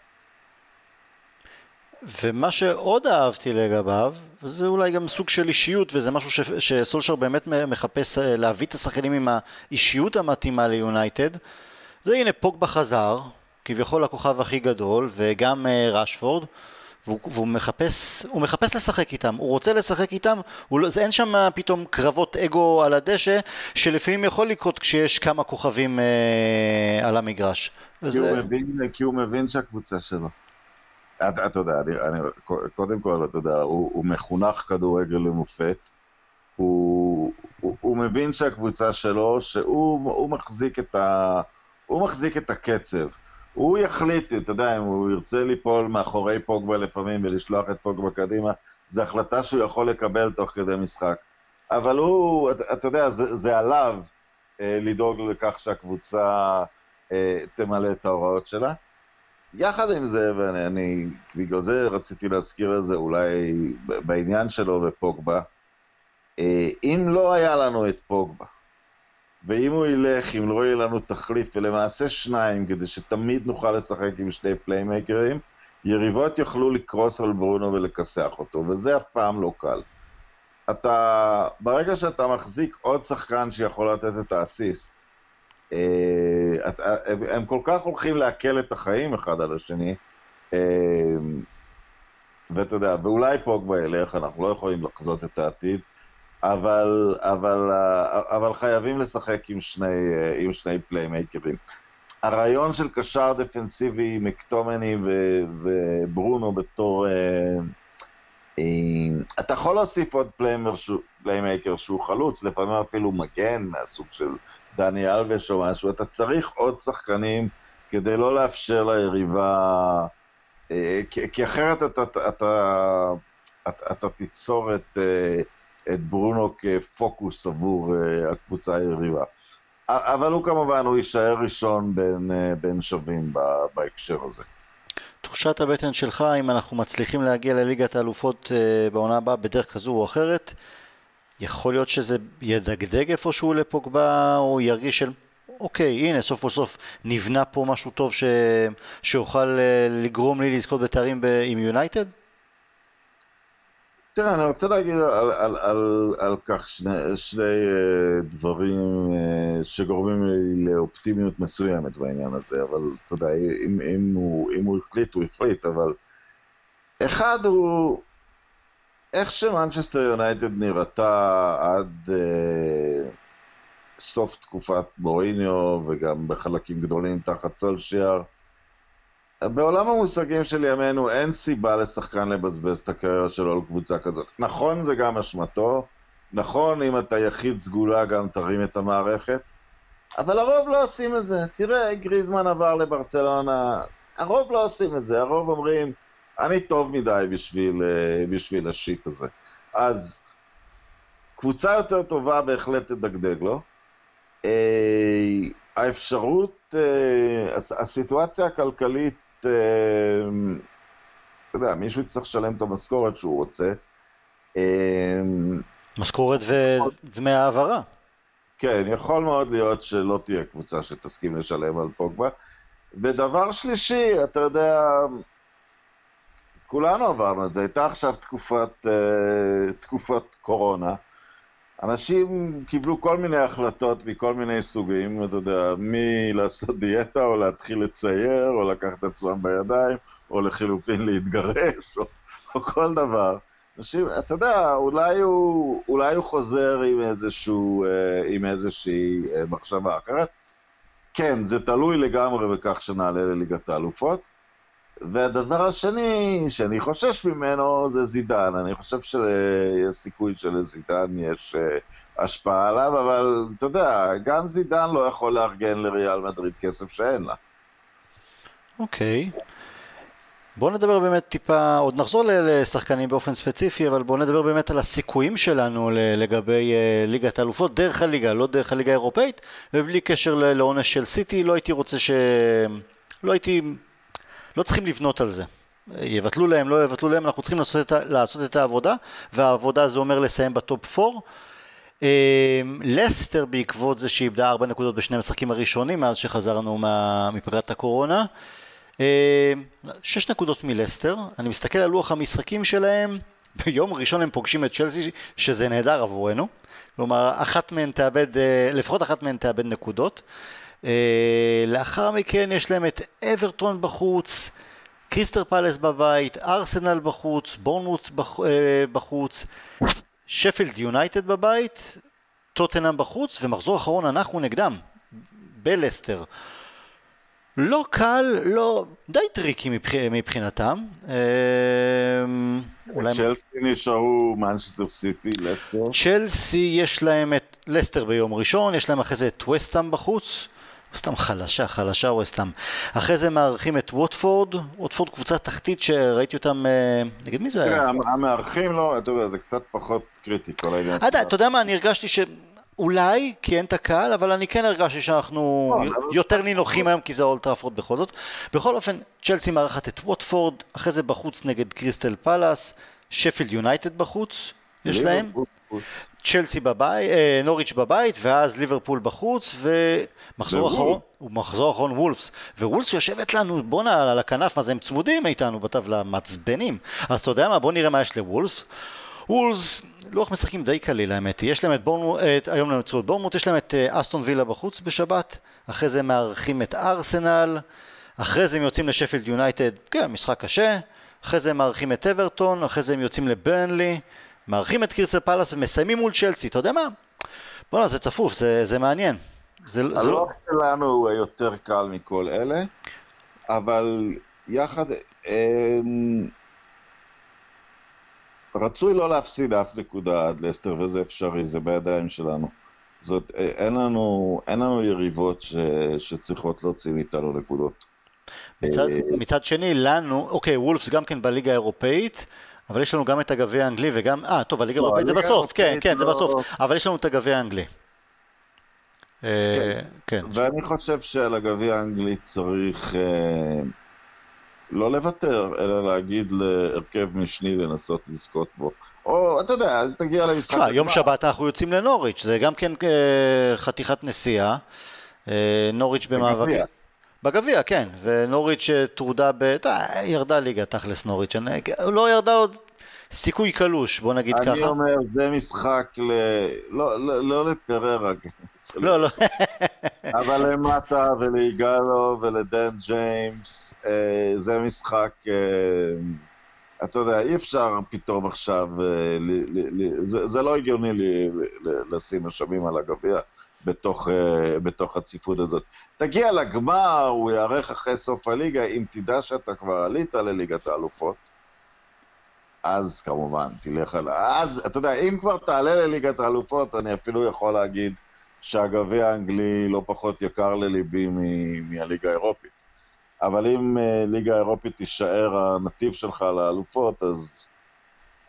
A: ומה שעוד אהבתי לגביו, וזה אולי גם סוג של אישיות, וזה משהו ש, שסולשר באמת מחפש אה, להביא את השחקנים עם האישיות המתאימה ליונייטד, זה הנה פוגבה חזר, כביכול הכוכב הכי גדול, וגם uh, רשפורד, והוא, והוא מחפש, הוא מחפש לשחק איתם, הוא רוצה לשחק איתם, הוא, לא, אין שם פתאום קרבות אגו על הדשא, שלפעמים יכול לקרות כשיש כמה כוכבים uh, על המגרש.
B: וזה... כי, הוא מבין, כי הוא מבין שהקבוצה שלו. אתה, אתה יודע, אני, אני, קודם כל, אתה יודע, הוא, הוא מחונך כדורגל למופת, הוא, הוא, הוא מבין שהקבוצה שלו, שהוא מחזיק את, ה, הוא מחזיק את הקצב. הוא יחליט, אתה יודע, אם הוא ירצה ליפול מאחורי פוגבה לפעמים ולשלוח את פוגבה קדימה, זו החלטה שהוא יכול לקבל תוך כדי משחק. אבל הוא, אתה, אתה יודע, זה, זה עליו אה, לדאוג לכך שהקבוצה אה, תמלא את ההוראות שלה. יחד עם זה, ואני בגלל זה רציתי להזכיר את זה אולי בעניין שלו ופוגבה, אה, אם לא היה לנו את פוגבה, ואם הוא ילך, אם לא יהיה לנו תחליף, ולמעשה שניים, כדי שתמיד נוכל לשחק עם שני פליימקרים, יריבות יוכלו לקרוס על ברונו ולכסח אותו, וזה אף פעם לא קל. אתה, ברגע שאתה מחזיק עוד שחקן שיכול לתת את האסיסט, אה, הם כל כך הולכים להקל את החיים אחד על השני, ואתה יודע, ואולי פוגבה ילך, אנחנו לא יכולים לחזות את העתיד, אבל, אבל, אבל חייבים לשחק עם שני, עם שני פליימייקרים. הרעיון של קשר דפנסיבי, מקטומני וברונו בתור... אתה יכול להוסיף עוד פליימייקר שהוא חלוץ, לפעמים אפילו מגן מהסוג של דני אלבש או משהו, אתה צריך עוד שחקנים כדי לא לאפשר ליריבה, אה, כי אחרת אתה, אתה, אתה, אתה, אתה תיצור את, אה, את ברונו כפוקוס עבור אה, הקבוצה היריבה. אבל הוא כמובן, הוא יישאר ראשון בין, בין שווים בהקשר הזה.
A: תחושת הבטן שלך, אם אנחנו מצליחים להגיע לליגת האלופות בעונה הבאה בדרך כזו או אחרת, יכול להיות שזה ידגדג איפשהו לפוגבה, או ירגיש של אוקיי, הנה, סוף כל סוף נבנה פה משהו טוב ש... שיוכל אה, לגרום לי לזכות בתארים ב... עם יונייטד?
B: תראה, אני רוצה להגיד על, על, על, על כך שני, שני uh, דברים uh, שגורמים לי לאופטימיות מסוימת בעניין הזה, אבל אתה יודע, אם, אם, הוא, אם הוא החליט, הוא החליט, אבל אחד הוא איך שמנצ'סטר יונייטד נראתה עד uh, סוף תקופת מוריניו וגם בחלקים גדולים תחת סולשיאר. בעולם המושגים של ימינו אין סיבה לשחקן לבזבז את הקריירה שלו על קבוצה כזאת. נכון, זה גם אשמתו, נכון, אם אתה יחיד סגולה גם תרים את המערכת, אבל הרוב לא עושים את זה. תראה, גריזמן עבר לברצלונה, הרוב לא עושים את זה, הרוב אומרים, אני טוב מדי בשביל, אה, בשביל השיט הזה. אז קבוצה יותר טובה בהחלט תדגדג לו. אה, האפשרות, אה, הסיטואציה הכלכלית, אתה יודע, מישהו יצטרך לשלם את המשכורת שהוא רוצה.
A: משכורת ודמי העברה.
B: כן, יכול מאוד להיות שלא תהיה קבוצה שתסכים לשלם על פוגבה. ודבר שלישי, אתה יודע, כולנו עברנו את זה, הייתה עכשיו תקופת, uh, תקופת קורונה. אנשים קיבלו כל מיני החלטות מכל מיני סוגים, אתה יודע, מלעשות דיאטה, או להתחיל לצייר, או לקחת עצמם בידיים, או לחילופין להתגרש, או, או כל דבר. אנשים, אתה יודע, אולי הוא, אולי הוא חוזר עם, איזשהו, uh, עם איזושהי uh, מחשבה אחרת. כן, זה תלוי לגמרי בכך שנעלה לליגת האלופות. והדבר השני שאני חושש ממנו זה זידן. אני חושב שיש סיכוי שלזידן יש אה, השפעה עליו, אבל אתה יודע, גם זידן לא יכול לארגן לריאל מדריד כסף שאין לה.
A: אוקיי. Okay. בואו נדבר באמת טיפה, עוד נחזור לשחקנים באופן ספציפי, אבל בואו נדבר באמת על הסיכויים שלנו לגבי אה, ליגת האלופות, דרך הליגה, לא דרך הליגה האירופאית, ובלי קשר לעונש של סיטי, לא הייתי רוצה ש... לא הייתי לא צריכים לבנות על זה. יבטלו להם, לא יבטלו להם, אנחנו צריכים לעשות את, לעשות את העבודה, והעבודה זה אומר לסיים בטופ 4. אמ, לסטר בעקבות זה שאיבדה 4 נקודות בשני המשחקים הראשונים מאז שחזרנו מפגרת הקורונה. 6 אמ, נקודות מלסטר, אני מסתכל על לוח המשחקים שלהם, (laughs) ביום ראשון הם פוגשים את צ'לסי, שזה נהדר עבורנו, כלומר אחת מהן תאבד, אה, לפחות אחת מהן תאבד נקודות. אה, לאחר מכן יש להם את אברטון בחוץ, קריסטר פלס בבית, ארסנל בחוץ, בורנמוט אה, בחוץ, שפילד יונייטד בבית, טוטנאם בחוץ, ומחזור אחרון אנחנו נגדם, בלסטר. לא קל, לא, די tricky מבח... מבחינתם. אה,
B: אולי... צ'לסי נשארו מנצ'סטר סיטי, לסטר.
A: צ'לסי יש להם את לסטר ביום ראשון, יש להם אחרי זה את וסטאם בחוץ. סתם חלשה, חלשה ווסטאם. אחרי זה מארחים את ווטפורד, ווטפורד קבוצה תחתית שראיתי אותם, אה, נגיד מי זה
B: היה? תראה, המארחים לא, אתה יודע, זה קצת פחות קריטי כל העניין.
A: אתה יודע מה, אני הרגשתי ש... אולי, כי אין את הקהל, אבל אני כן הרגשתי שאנחנו לא, יותר נינוחים היום, כי זה אולד טראפורד בכל זאת. בכל אופן, צ'לסי מארחת את ווטפורד, אחרי זה בחוץ נגד קריסטל פלאס, שפילד יונייטד בחוץ, יש להם. צ'לסי בבית, אה, נוריץ' בבית, ואז ליברפול בחוץ, ומחזור אחרון, ומחזור אחרון וולפס. ווולפס יושבת לנו, בואנה, על הכנף, מה זה, הם צמודים איתנו בטבלה, מעצבנים. אז אתה יודע מה, בוא נראה מה יש לוולפס. וולפס, לוח משחקים די קליל האמת. יש להם את בורמוט, היום להם את בורמוט, יש להם את אה, אסטון וילה בחוץ בשבת, אחרי זה מארחים את ארסנל, אחרי זה הם יוצאים לשפילד יונייטד, כן, משחק קשה, אחרי זה הם מארחים את אברטון, אחרי זה הם יוצאים לברנלי, מארחים את קירסל פלאס ומסיימים מול צ'לסי, אתה יודע מה? בואנה, זה צפוף, זה, זה מעניין.
B: זה, הלוח זה לא... שלנו הוא היותר קל מכל אלה, אבל יחד... אה, רצוי לא להפסיד אף נקודה עד לסטר, וזה אפשרי, זה בידיים שלנו. זאת, אה, אין לנו, אין לנו יריבות ש, שצריכות להוציא מאיתנו נקודות.
A: מצד, אה, מצד שני, לנו, אוקיי, וולפס גם כן בליגה האירופאית, אבל יש לנו גם את הגביע האנגלי וגם, אה, טוב, הליגה לא, האירופאית זה בסוף, כן, כן, זה לא- בסוף, אבל יש לנו את הגביע האנגלי.
B: אה, כן. ואני חושב שעל הגביע האנגלי צריך לא לוותר, אלא להגיד להרכב משני לנסות לזכות בו. או, אתה יודע, תגיע למשחק...
A: תשמע, יום שבת אנחנו יוצאים לנוריץ', זה גם כן אה, חתיכת נסיעה. אה, נוריץ' במאבק... בגביע. כן, ונוריץ' טרודה ב... ירדה ליגה תכלס נוריץ', לא ירדה עוד סיכוי קלוש, בוא נגיד
B: אני
A: ככה.
B: אני אומר, זה משחק ל... לא, לא, לא לפררה.
A: לא, לא.
B: אבל למטה וליגאלו ולדן ג'יימס, אה, זה משחק, אה, אתה יודע, אי אפשר פתאום עכשיו, אה, ל, ל, ל, זה, זה לא הגיוני לי, לשים משאבים על הגביע. בתוך, uh, בתוך הצפיפות הזאת. תגיע לגמר, הוא יארך אחרי סוף הליגה, אם תדע שאתה כבר עלית לליגת האלופות, אז כמובן, תלך על... אז, אתה יודע, אם כבר תעלה לליגת האלופות, אני אפילו יכול להגיד שהגביע האנגלי לא פחות יקר לליבי מהליגה האירופית. אבל אם uh, ליגה האירופית תישאר הנתיב שלך לאלופות, אז,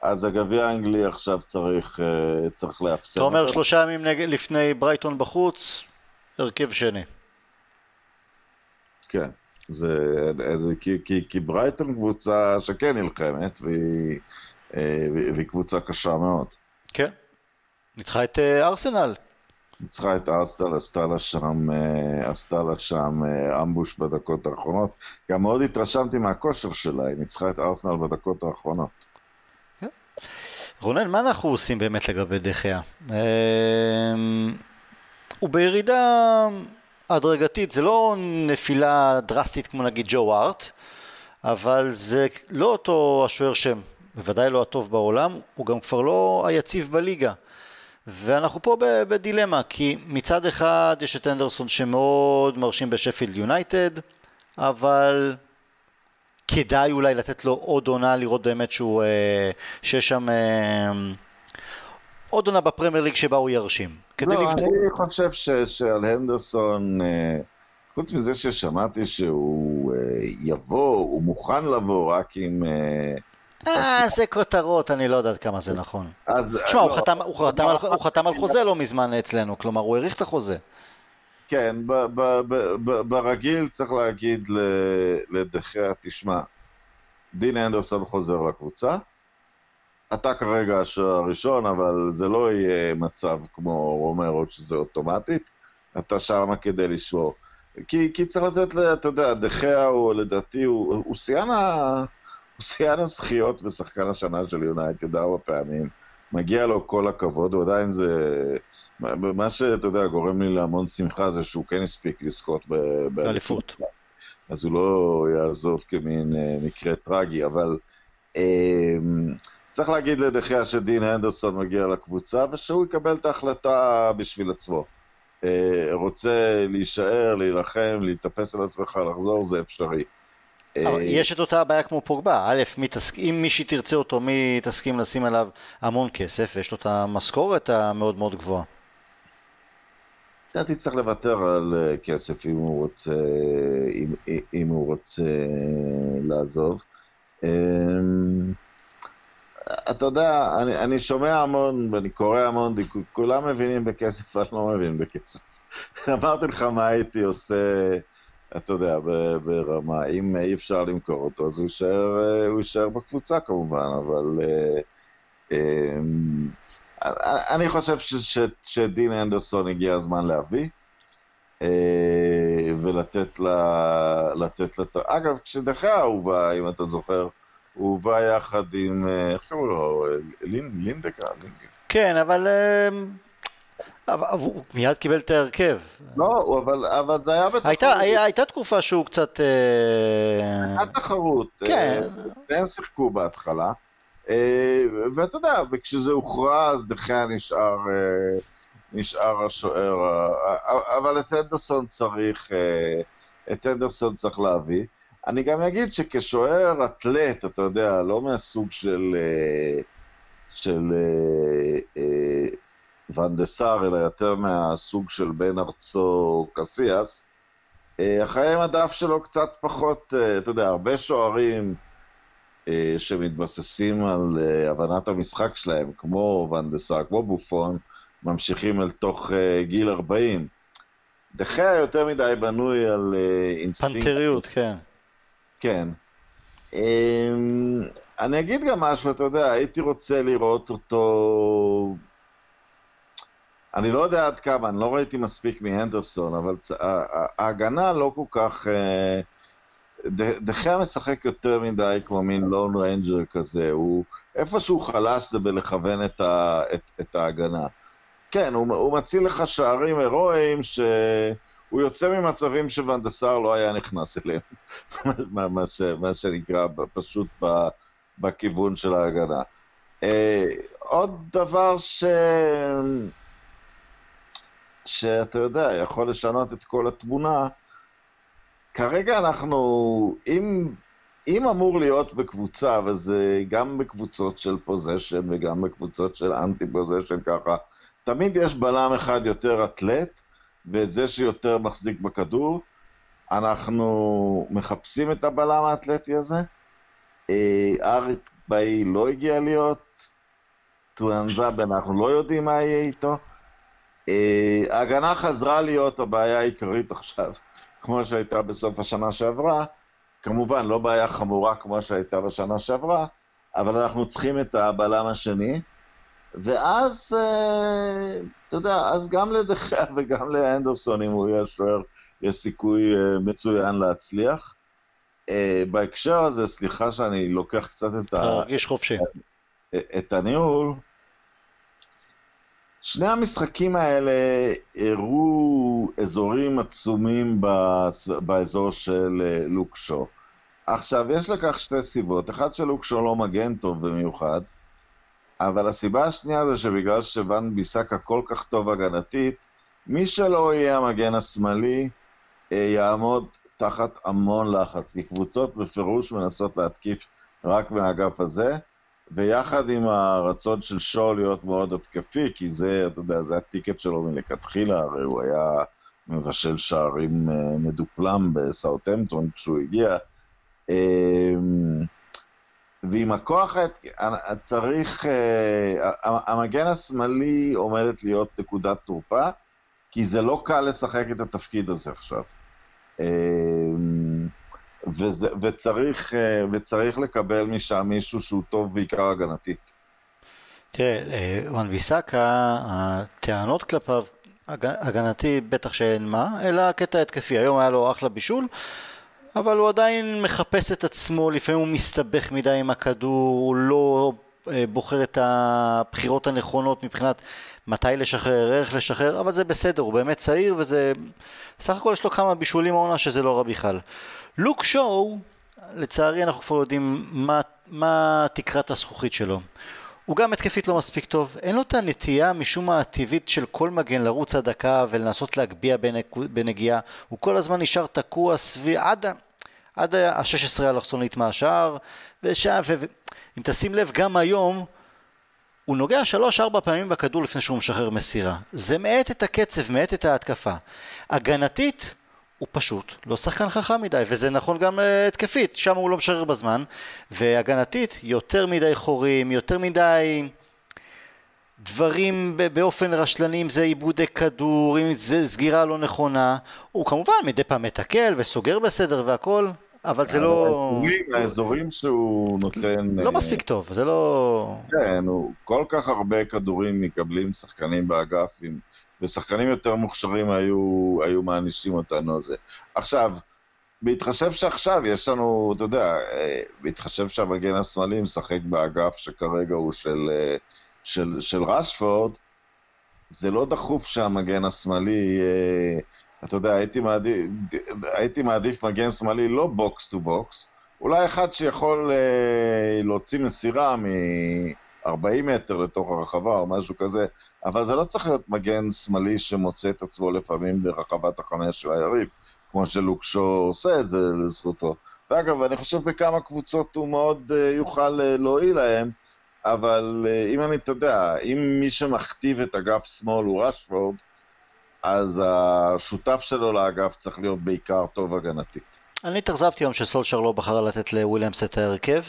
B: אז הגביע האנגלי עכשיו צריך, uh, צריך לאפסן.
A: אתה אומר שלושה ימים נג... לפני ברייטון בחוץ, הרכב שני.
B: כן, זה, כי, כי, כי ברייטון קבוצה שכן נלחמת, והיא, אה, והיא קבוצה קשה מאוד.
A: כן, ניצחה את ארסנל.
B: ניצחה את ארסטל, עשתה לה שם, אה, עשתה לה שם אה, אמבוש בדקות האחרונות. גם מאוד התרשמתי מהכושר שלה, היא ניצחה את ארסנל בדקות האחרונות.
A: רונן, מה אנחנו עושים באמת לגבי דחיה? אמ, הוא בירידה הדרגתית, זה לא נפילה דרסטית כמו נגיד ג'ו ארט, אבל זה לא אותו השוער שם, בוודאי לא הטוב בעולם, הוא גם כבר לא היציב בליגה. ואנחנו פה בדילמה, כי מצד אחד יש את אנדרסון שמאוד מרשים בשפילד יונייטד, אבל כדאי אולי לתת לו עוד עונה, לראות באמת שהוא, אה, שיש שם אה, עוד עונה בפרמייר ליג שבה הוא ירשים.
B: לא, לבדוק... אני חושב ש, שעל הנדרסון, אה, חוץ מזה ששמעתי שהוא יבוא, הוא מוכן לבוא רק עם...
A: אה, זה כותרות, אני לא יודעת כמה זה נכון. תשמע, הוא חתם על חוזה לא מזמן אצלנו, כלומר, הוא האריך את החוזה.
B: כן, ברגיל צריך להגיד לדחיה, תשמע, דין אנדרסון חוזר לקבוצה, אתה כרגע השוער הראשון, אבל זה לא יהיה מצב כמו רומרו שזה אוטומטית, אתה שם כדי לשמור. כי, כי צריך לתת, אתה יודע, דחיה הוא לדעתי, הוא. הוא שיאן הזכיות בשחקן השנה של יונייטד ארבע פעמים. מגיע לו כל הכבוד, הוא עדיין זה... מה שאתה יודע, גורם לי להמון שמחה זה שהוא כן הספיק לזכות
A: באליפות.
B: אז הוא לא יעזוב כמין אה, מקרה טרגי, אבל אה, צריך להגיד לדחיה שדין הנדרסון מגיע לקבוצה ושהוא יקבל את ההחלטה בשביל עצמו. אה, רוצה להישאר, להילחם, להתאפס על עצמך, לחזור, זה אפשרי.
A: אה, יש את אותה הבעיה כמו פוגבה, א', אם מישהי תרצה אותו, מי תסכים לשים עליו המון כסף, ויש לו את המשכורת המאוד מאוד גבוהה.
B: לדעתי צריך לוותר על אה, כסף אם הוא רוצה, אם, אם הוא רוצה לעזוב. אמ, אתה יודע, אני, אני שומע המון ואני קורא המון, כולם מבינים בכסף ואני לא מבין בכסף. (laughs) אמרתי לך מה הייתי עושה אתה יודע, ברמה, אם אי אפשר למכור אותו, אז הוא יישאר, אה, הוא יישאר בקבוצה כמובן, אבל אה, אמ, אני חושב שדין אנדרסון הגיע הזמן להביא. אה, ולתת לה, לתת לה, אגב, כשדחה הובא, אם אתה זוכר, הוא הובא יחד עם, איך קראו לו, לינדקה?
A: כן, אבל אבל הוא מיד קיבל את ההרכב.
B: לא, אבל, אבל זה היה בתחרות.
A: הייתה, היה, הייתה תקופה שהוא קצת... אה,
B: הייתה תחרות.
A: כן.
B: אה, הם שיחקו בהתחלה. אה, ואתה יודע, וכשזה הוכרע, אז דחיה נשאר, נשאר השוער. אבל את אנדרסון צריך, את אנדרסון צריך להביא. אני גם אגיד שכשוער אתלט, אתה יודע, לא מהסוג של... של ואן דה סאר, אלא יותר מהסוג של בן ארצו קסיאס, אה, החיי מדף שלו קצת פחות, אה, אתה יודע, הרבה שוערים אה, שמתבססים על הבנת המשחק שלהם, כמו ואן דה סאר, כמו בופון, ממשיכים אל תוך גיל 40. דה חאה יותר מדי בנוי על אינסטינקט.
A: פנתריות, כן.
B: כן. אמ, אני אגיד גם משהו, אתה יודע, הייתי רוצה לראות אותו... אני לא יודע עד כמה, אני לא ראיתי מספיק מהנדרסון, אבל ההגנה לא כל כך... אה, דה חאה משחק יותר מדי כמו מין lone ranger כזה, הוא... איפה שהוא חלש זה בלכוון את, ה, את, את ההגנה. כן, הוא, הוא מציל לך שערים הירואיים שהוא יוצא ממצבים שוואן דה סאר לא היה נכנס אליהם, (laughs) מה, מה, ש, מה שנקרא פשוט ב, בכיוון של ההגנה. אה, עוד דבר ש... שאתה יודע, יכול לשנות את כל התמונה, כרגע אנחנו, אם, אם אמור להיות בקבוצה, וזה גם בקבוצות של possession וגם בקבוצות של אנטי possession ככה, תמיד יש בלם אחד יותר אתלט, ואת זה שיותר מחזיק בכדור. אנחנו מחפשים את הבלם האתלטי הזה. אה, אריק ביי לא הגיע להיות, טואנזאבן, אנחנו לא יודעים מה יהיה איתו. אה, ההגנה חזרה להיות הבעיה העיקרית עכשיו, כמו שהייתה בסוף השנה שעברה. כמובן, לא בעיה חמורה כמו שהייתה בשנה שעברה, אבל אנחנו צריכים את הבלם השני. ואז, אה, אתה יודע, אז גם לדחיה (laughs) וגם לאנדרסון, אם הוא יהיה שוער, יש סיכוי אה, מצוין להצליח. בהקשר הזה, סליחה שאני לוקח קצת את, ה,
A: תרגיש חופשי.
B: את הניהול, שני המשחקים האלה הראו אזורים עצומים באזור של אה, לוקשו. עכשיו, יש לכך שתי סיבות. אחד שלוקשו לא מגן טוב במיוחד, אבל הסיבה השנייה זה שבגלל שוואן ביסקה כל כך טוב הגנתית, מי שלא יהיה המגן השמאלי אה, יעמוד תחת המון לחץ, כי קבוצות בפירוש מנסות להתקיף רק מהאגף הזה, ויחד עם הרצון של שואו להיות מאוד התקפי, כי זה, אתה יודע, זה הטיקט שלו מלכתחילה, הרי הוא היה מבשל שערים אה, מדופלם בסאוטהמפטון כשהוא הגיע. אה, ועם הכוח, אה, צריך, אה, המגן השמאלי עומדת להיות נקודת תורפה, כי זה לא קל לשחק את התפקיד הזה עכשיו. וזה, וצריך, אה, וצריך לקבל משם מישהו שהוא טוב בעיקר הגנתית.
A: תראה, אה, וואן ביסאקה, הטענות כלפיו, הג- הגנתי בטח שאין מה, אלא הקטע התקפי. היום היה לו אחלה בישול, אבל הוא עדיין מחפש את עצמו, לפעמים הוא מסתבך מדי עם הכדור, הוא לא אה, בוחר את הבחירות הנכונות מבחינת מתי לשחרר, איך לשחרר, אבל זה בסדר, הוא באמת צעיר וזה... סך הכל יש לו כמה בישולים העונה שזה לא רע בכלל. לוק שואו, לצערי אנחנו כבר יודעים מה, מה תקרת הזכוכית שלו. הוא גם התקפית לא מספיק טוב, אין לו את הנטייה משום מה הטבעית של כל מגן לרוץ עד הקו ולנסות להגביה בנגיעה, הוא כל הזמן נשאר תקוע סביב, עד, עד ה-16 האלכסונית מהשער, ושם, ו- ו- אם תשים לב, גם היום הוא נוגע שלוש-ארבע פעמים בכדור לפני שהוא משחרר מסירה. זה מאט את הקצב, מאט את ההתקפה. הגנתית, הוא פשוט לא שחקן חכם מדי, וזה נכון גם אה, התקפית, שם הוא לא משחרר בזמן, והגנתית, יותר מדי חורים, יותר מדי דברים באופן רשלני, אם זה עיבודי כדור, אם זה סגירה לא נכונה, הוא כמובן מדי פעם מתקל וסוגר בסדר והכל, אבל זה לא...
B: האזורים, שהוא נותן...
A: לא
B: אה,
A: מספיק טוב, זה לא...
B: כן, הוא כל כך הרבה כדורים מקבלים שחקנים באגף, ושחקנים יותר מוכשרים היו, היו מענישים אותנו על זה. עכשיו, בהתחשב שעכשיו יש לנו, אתה יודע, אה, בהתחשב שהמגן השמאלי משחק באגף שכרגע הוא של, אה, של, של רשפורד, זה לא דחוף שהמגן השמאלי יהיה... אתה יודע, הייתי מעדיף, הייתי מעדיף מגן שמאלי לא box to box, אולי אחד שיכול אה, להוציא מסירה מ-40 מטר לתוך הרחבה או משהו כזה, אבל זה לא צריך להיות מגן שמאלי שמוצא את עצמו לפעמים ברחבת החמש של היריב, כמו שלוקשו עושה את זה לזכותו. ואגב, אני חושב בכמה קבוצות הוא מאוד אה, יוכל אה, להועיל להם, אבל אה, אם אני, אתה יודע, אם מי שמכתיב את אגף שמאל הוא רשפורד, אז השותף שלו לאגף צריך להיות בעיקר טוב הגנתית.
A: אני התאכזבתי היום שסולשר לא בחר לתת לוויליאמס את ההרכב.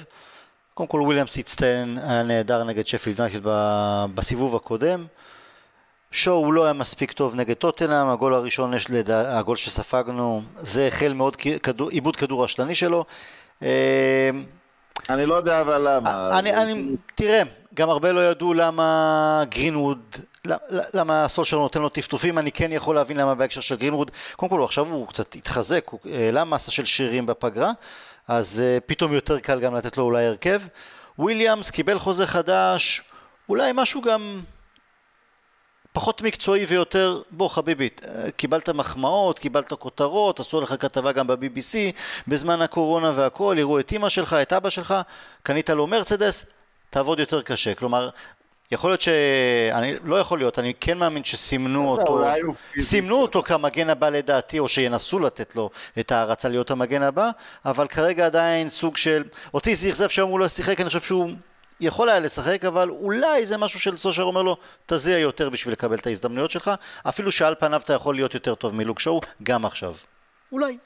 A: קודם כל וויליאמס הצטיין, היה נהדר נגד שפילד יונייטד בסיבוב הקודם. שואו הוא לא היה מספיק טוב נגד טוטנאם, הגול הראשון, יש לדע, הגול שספגנו, זה החל מאיבוד כדור, איבוד כדור רשלני שלו.
B: אה, אני לא יודע אבל למה.
A: אני, אני, תראה, גם הרבה לא ידעו למה גרינווד למה סולשר נותן לו טפטופים, אני כן יכול להבין למה בהקשר של גרינווד, קודם כל עכשיו הוא קצת התחזק, הוא העלה מסה של שרירים בפגרה, אז uh, פתאום יותר קל גם לתת לו אולי הרכב. וויליאמס קיבל חוזה חדש, אולי משהו גם פחות מקצועי ויותר, בוא חביבית, אה, קיבלת מחמאות, קיבלת כותרות, עשו לך כתבה גם ב-BBC בזמן הקורונה והכל, יראו את אמא שלך, את אבא שלך, קנית לו מרצדס, תעבוד יותר קשה. כלומר, יכול להיות ש... אני לא יכול להיות, אני כן מאמין שסימנו אותו, סימנו אותו כמגן הבא לדעתי, או שינסו לתת לו את ההערצה להיות המגן הבא, אבל כרגע עדיין סוג של... אותי זה אכזב שהיום הוא לא שיחק, אני חושב שהוא יכול היה לשחק, אבל אולי זה משהו של סושר אומר לו, תזיע יותר בשביל לקבל את ההזדמנויות שלך, אפילו שעל פניו אתה יכול להיות יותר טוב מלוק שואו, גם עכשיו. אולי.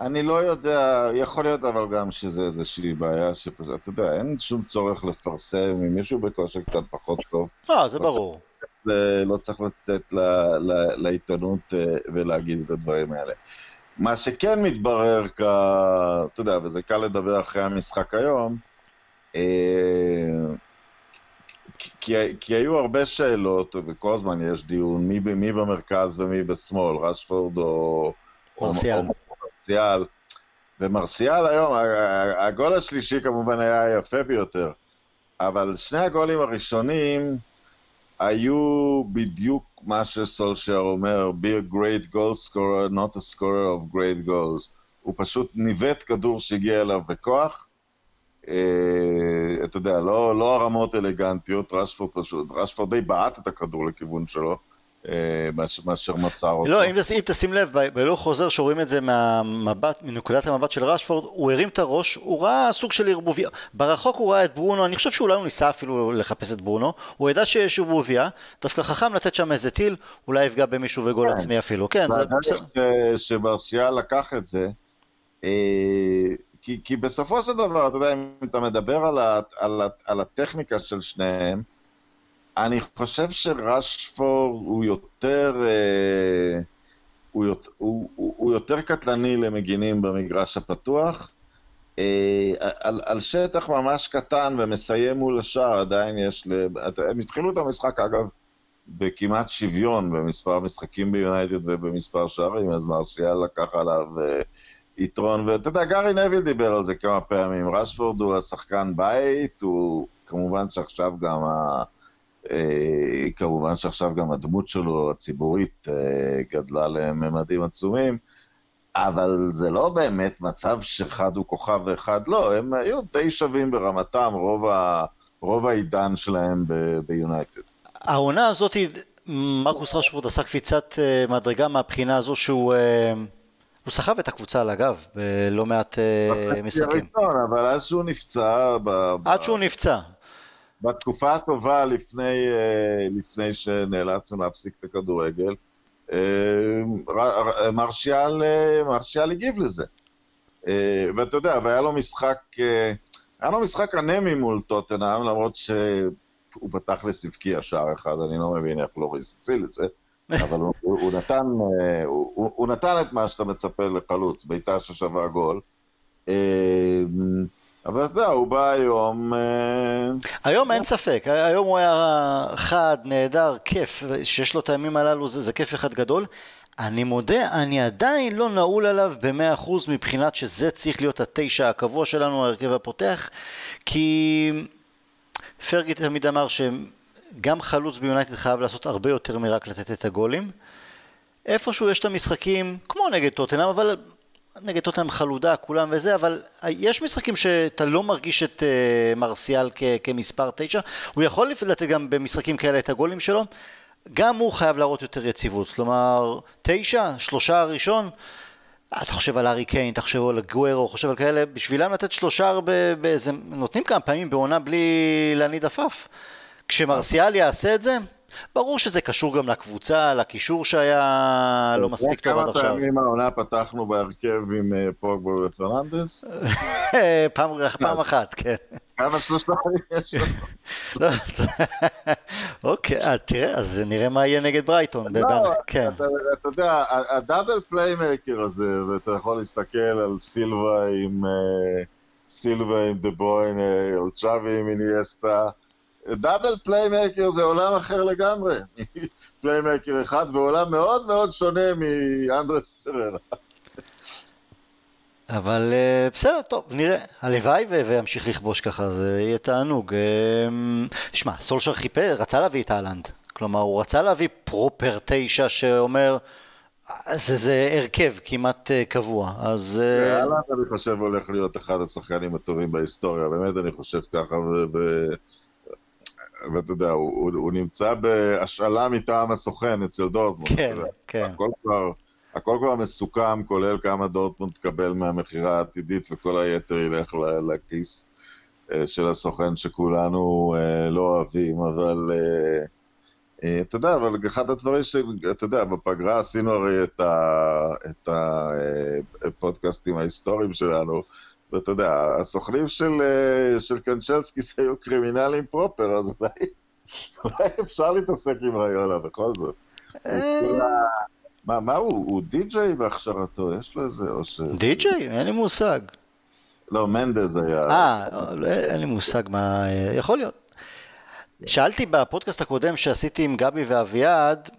B: אני לא יודע, יכול להיות אבל גם שזה איזושהי בעיה שפשוט, אתה יודע, אין שום צורך לפרסם אם מישהו בכושר קצת פחות טוב.
A: אה, זה לא ברור.
B: צריך, לא צריך לצאת ל, ל, לעיתונות אה, ולהגיד את הדברים האלה. מה שכן מתברר, כ... אתה יודע, וזה קל לדבר אחרי המשחק היום, אה, כי, כי היו הרבה שאלות, וכל הזמן יש דיון, מי, מי במרכז ומי בשמאל, רשפורד או...
A: מרסיאל. או,
B: מרסיאל. ומרסיאל היום, הגול השלישי כמובן היה היפה ביותר, אבל שני הגולים הראשונים היו בדיוק מה שסולשר אומר, be a great goal scorer, not a scorer of great goals. הוא פשוט ניווט כדור שהגיע אליו בכוח. אה, אתה יודע, לא, לא הרמות אלגנטיות, רשפורד פשוט, רשפורד די בעט את הכדור לכיוון שלו. אה, מאשר מסר אותו.
A: לא, אם, אם תשים לב, בלא חוזר שרואים את זה מהמבט, מנקודת המבט של רשפורד, הוא הרים את הראש, הוא ראה סוג של ערבוביה, ברחוק הוא ראה את ברונו, אני חושב שאולי הוא ניסה אפילו לחפש את ברונו, הוא ידע שיש ערבוביה, דווקא חכם לתת שם איזה טיל, אולי יפגע במישהו וגול כן. עצמי אפילו, כן, זה בסדר.
B: שמרסיאל לקח את זה, אה, כי, כי בסופו של דבר, אתה יודע, אם אתה מדבר על, ה, על, ה, על הטכניקה של שניהם, אני חושב שרשפורד הוא יותר, אה, הוא, הוא, הוא, הוא יותר קטלני למגינים במגרש הפתוח. אה, על, על שטח ממש קטן ומסיים מול השער, עדיין יש... ל... הם התחילו את המשחק, אגב, בכמעט שוויון במספר משחקים ביונייטד ובמספר שערים, אז מרשיאל לקח עליו אה, יתרון, ואתה יודע, גארי נביל דיבר על זה כמה פעמים, רשפורד הוא השחקן בית, הוא כמובן שעכשיו גם ה... אה, כמובן שעכשיו גם הדמות שלו הציבורית אה, גדלה לממדים עצומים, אבל זה לא באמת מצב שאחד הוא כוכב ואחד לא, הם היו די שווים ברמתם רוב, ה, רוב העידן שלהם ביונייטד.
A: העונה הזאת, מרקוס רשפורד עשה קפיצת אה, מדרגה מהבחינה הזו שהוא... הוא סחב את הקבוצה על הגב בלא מעט משחקים.
B: אבל אז שהוא נפצע...
A: עד שהוא נפצע.
B: בתקופה הטובה לפני, אה, לפני שנאלצנו להפסיק את הכדורגל, אה, מרשיאל, אה, מרשיאל הגיב לזה. ואתה יודע, והיה לו משחק, היה לו משחק אנמי מול טוטנאם, למרות שהוא בתכלס הבקיע שער אחד, אני לא מבין איך לוריס הציל את זה, (laughs) אבל הוא, הוא, נתן, הוא, הוא נתן את מה שאתה מצפה לחלוץ, בעיטה ששווה גול. אבל אתה יודע, הוא בא היום... אה,
A: היום אין ספק, היום הוא היה חד, נהדר, כיף, שיש לו את הימים הללו, זה, זה כיף אחד גדול. אני מודה, אני עדיין לא נעול עליו במאה אחוז מבחינת שזה צריך להיות התשע הקבוע שלנו, ההרכב הפותח, כי פרגי תמיד אמר שהם... גם חלוץ ביונייטד חייב לעשות הרבה יותר מרק לתת את הגולים. איפשהו יש את המשחקים, כמו נגד טוטנאם, אבל נגד טוטנאם חלודה, כולם וזה, אבל יש משחקים שאתה לא מרגיש את uh, מרסיאל כ- כמספר תשע, הוא יכול לתת גם במשחקים כאלה את הגולים שלו, גם הוא חייב להראות יותר יציבות, כלומר, תשע, שלושה הראשון, אתה חושב על ארי קיין, אתה חושב על גוורו, חושב על כאלה, בשבילם לתת שלושה באיזה, נותנים כמה פעמים בעונה בלי להניד עפף. כשמרסיאל יעשה את זה, ברור שזה קשור גם לקבוצה, לקישור שהיה לא מספיק טוב עד עכשיו.
B: כמה פעמים העונה פתחנו בהרכב עם אה, פוגבו ופרננדס? (laughs)
A: פעם אחת, כן.
B: כמה שלושה (laughs) יש לנו? (laughs)
A: לא, אוקיי, אה, תראה, אז נראה מה יהיה נגד ברייטון.
B: לא, כן. אתה יודע, ה double playmaker הזה, ואתה יכול להסתכל על סילבה עם אה, סילבה עם דה בריינה, על צ'אבי עם אינייסטה. double playmaker זה עולם אחר לגמרי, (laughs) playmaker אחד, ועולם מאוד מאוד שונה מאנדר הררה.
A: אבל אה, בסדר, טוב, נראה. הלוואי וימשיך לכבוש ככה, זה יהיה תענוג. אה, תשמע, סולשר חיפש, רצה להביא את הולאנד. כלומר, הוא רצה להביא proper תשע שאומר, זה, זה הרכב כמעט קבוע, אז...
B: אהלנד, אני חושב, הולך להיות אחד השחקנים הטובים בהיסטוריה, באמת אני חושב ככה, ו... ואתה יודע, הוא, הוא, הוא נמצא בהשאלה מטעם הסוכן אצל דורטמונד.
A: כן, כן.
B: הכל כבר, הכל כבר מסוכם, כולל כמה דורטמונד תקבל מהמכירה העתידית, וכל היתר ילך לכיס אה, של הסוכן שכולנו אה, לא אוהבים, אבל... אה, אתה יודע, אבל אחד הדברים שאתה יודע, בפגרה עשינו הרי את, ה, את הפודקאסטים ההיסטוריים שלנו, ואתה יודע, הסוכנים של, אה, של קנצ'לסקיס היו קרימינלים פרופר, אז אולי, אולי אפשר להתעסק עם רעיונה בכל זאת. אה. מה, מה הוא? הוא די-ג'יי בהכשרתו? יש לו איזה... או ש...
A: די-ג'יי? אין לי מושג.
B: לא, מנדז היה...
A: אה, לא, אין לי מושג מה... אה, יכול להיות. שאלתי בפודקאסט הקודם שעשיתי עם גבי ואביעד,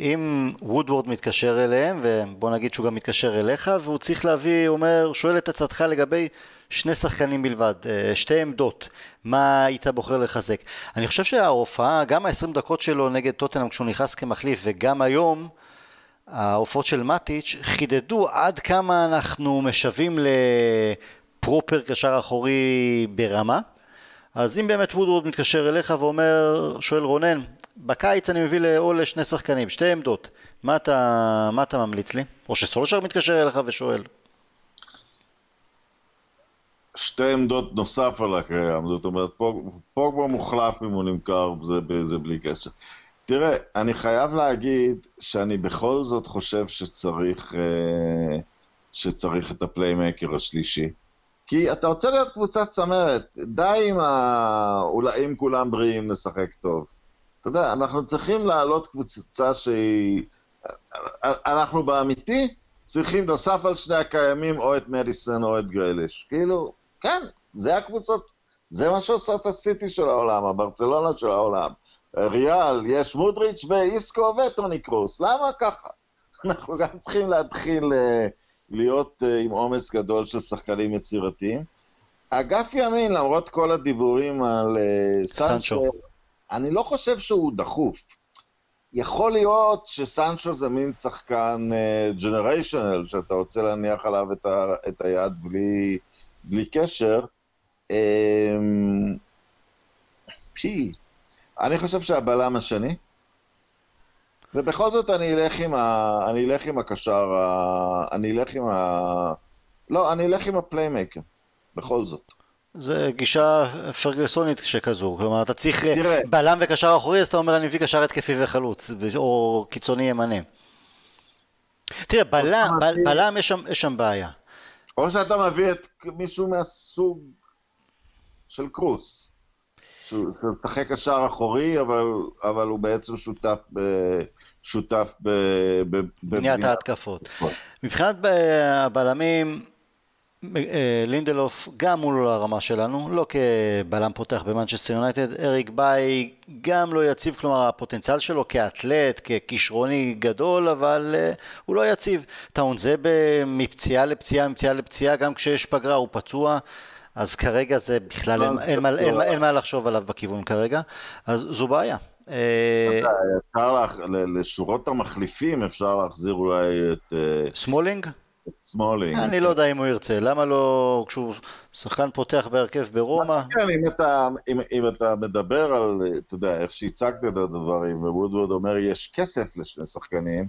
A: אם וודוורד מתקשר אליהם, ובוא נגיד שהוא גם מתקשר אליך, והוא צריך להביא, הוא אומר, שואל את הצעתך לגבי שני שחקנים בלבד, אה, שתי עמדות, מה היית בוחר לחזק? אני חושב שההופעה, גם ה-20 דקות שלו נגד טוטנאם כשהוא נכנס כמחליף, וגם היום, ההופעות של מטיץ' חידדו עד כמה אנחנו משווים לפרופר קשר אחורי ברמה. אז אם באמת וודוורד מתקשר אליך ואומר, שואל רונן, בקיץ אני מביא או לשני שחקנים, שתי עמדות. מה אתה, מה אתה ממליץ לי? או שסולשר מתקשר אליך ושואל.
B: שתי עמדות נוסף על הקיים, זאת אומרת, פוגבה מוחלף אם הוא נמכר, זה, זה בלי קשר. תראה, אני חייב להגיד שאני בכל זאת חושב שצריך, אה, שצריך את הפליימקר השלישי. כי אתה רוצה להיות קבוצת צמרת, די עם ה... אולי אם כולם בריאים נשחק טוב. אתה יודע, אנחנו צריכים להעלות קבוצה שהיא... אנחנו באמיתי צריכים נוסף על שני הקיימים או את מדיסון או את גרליש. כאילו, כן, זה הקבוצות, זה מה שעושה את הסיטי של העולם, הברצלונה של העולם. ריאל, יש מודריץ' ואיסקו וטוני קרוס, למה ככה? (laughs) אנחנו גם צריכים להתחיל אה, להיות אה, עם עומס גדול של שחקנים יצירתיים. אגף ימין, למרות כל הדיבורים על אה, סנצ'ו, אני לא חושב שהוא דחוף. יכול להיות שסנצ'ו זה מין שחקן ג'נריישנל, uh, שאתה רוצה להניח עליו את, ה, את היד בלי, בלי קשר. Um, פי, אני חושב שהבלם השני, ובכל זאת אני אלך עם, ה, אני אלך עם הקשר, ה, אני אלך עם ה... לא, אני אלך עם הפליימקר, בכל זאת.
A: זה גישה פרגוסונית שכזו, כלומר אתה צריך אה, תראה. בלם וקשר אחורי, אז אתה אומר אני מביא קשר התקפי וחלוץ, או קיצוני ימנה. תראה, בלם, בל, בלם יש שם, יש שם בעיה.
B: או שאתה מביא את מישהו מהסוג של קרוס, שמשחק קשר אחורי, אבל, אבל הוא בעצם שותף ב... שותף
A: בבניית ההתקפות. מבחינת הבלמים, אה, לינדלוף גם הוא לא לרמה שלנו, לא כבלם פותח במנצ'סטר יונייטד, אריק ביי גם לא יציב, כלומר הפוטנציאל שלו כאתלט, ככישרון גדול, אבל אה, הוא לא יציב. טואנזבה מפציעה לפציעה, מפציעה לפציעה, גם כשיש פגרה הוא פצוע, אז כרגע זה בכלל אין, אין, מה, אין, אין מה לחשוב עליו בכיוון כרגע, אז זו בעיה.
B: אה, אפשר לשורות המחליפים אפשר להחזיר אולי את...
A: סמולינג?
B: סמולינג.
A: אני לא יודע אם הוא ירצה, למה לא, כשהוא שחקן פותח בהרכב ברומא?
B: כן, אם אתה, אם, אם אתה מדבר על, אתה יודע, איך שהצגת את הדברים, וודוורד אומר יש כסף לשני שחקנים,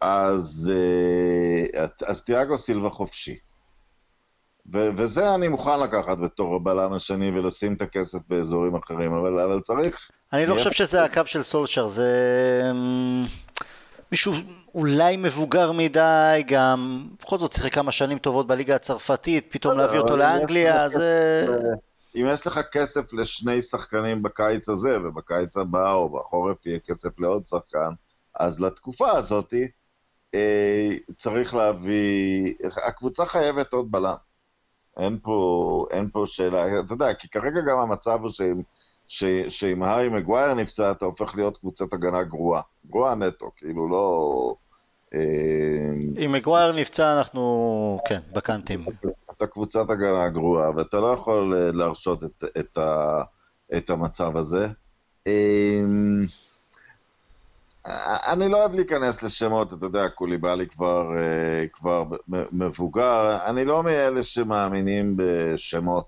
B: אז, אה, אז תיאגו סילבה חופשי. ו- וזה אני מוכן לקחת בתור הבלם השני ולשים את הכסף באזורים אחרים, אבל, אבל צריך...
A: אני לא חושב שזה הקו של סולשר, זה... אמ, מישהו אולי מבוגר מדי, גם בכל זאת שיחק כמה שנים טובות בליגה הצרפתית, פתאום להביא אותו לאנגליה, זה...
B: אם יש לך כסף לשני שחקנים בקיץ הזה, ובקיץ הבא או בחורף יהיה כסף לעוד שחקן, אז לתקופה הזאתי אה, צריך להביא... הקבוצה חייבת עוד בלם. אין פה, אין פה שאלה, אתה יודע, כי כרגע גם המצב הוא שאם ש, שאם הארי מגווייר נפצע, אתה הופך להיות קבוצת הגנה גרועה. גרועה נטו, כאילו לא...
A: אה, אם מגווייר נפצע, אנחנו, כן, בקאנטים.
B: אתה קבוצת הגנה גרועה, ואתה לא יכול אה, להרשות את, את, ה, את המצב הזה. אה, אני לא אוהב להיכנס לשמות, אתה יודע, קוליבאלי כבר, כבר מבוגר, אני לא מאלה שמאמינים בשמות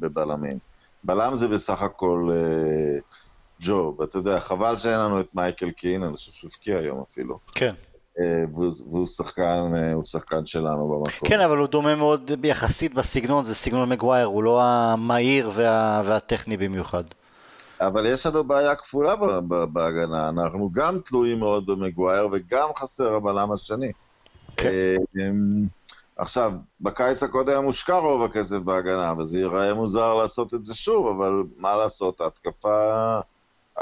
B: בבלמים. בלם זה בסך הכל אה, ג'ו, ואתה יודע, חבל שאין לנו את מייקל קין, אני חושב שהוא הבקיע היום אפילו.
A: כן.
B: והוא, והוא שחקן, אה, הוא שחקן שלנו במקום.
A: כן, אבל הוא דומה מאוד יחסית בסגנון, זה סגנון מגווייר, הוא לא המהיר וה, והטכני במיוחד.
B: אבל יש לנו בעיה כפולה בהגנה, אנחנו גם תלויים מאוד במגווייר וגם חסר הבלם השני. כן. אה, עכשיו, בקיץ הקודם הושקע רוב הכסף בהגנה, וזה ייראה מוזר לעשות את זה שוב, אבל מה לעשות, ההתקפה,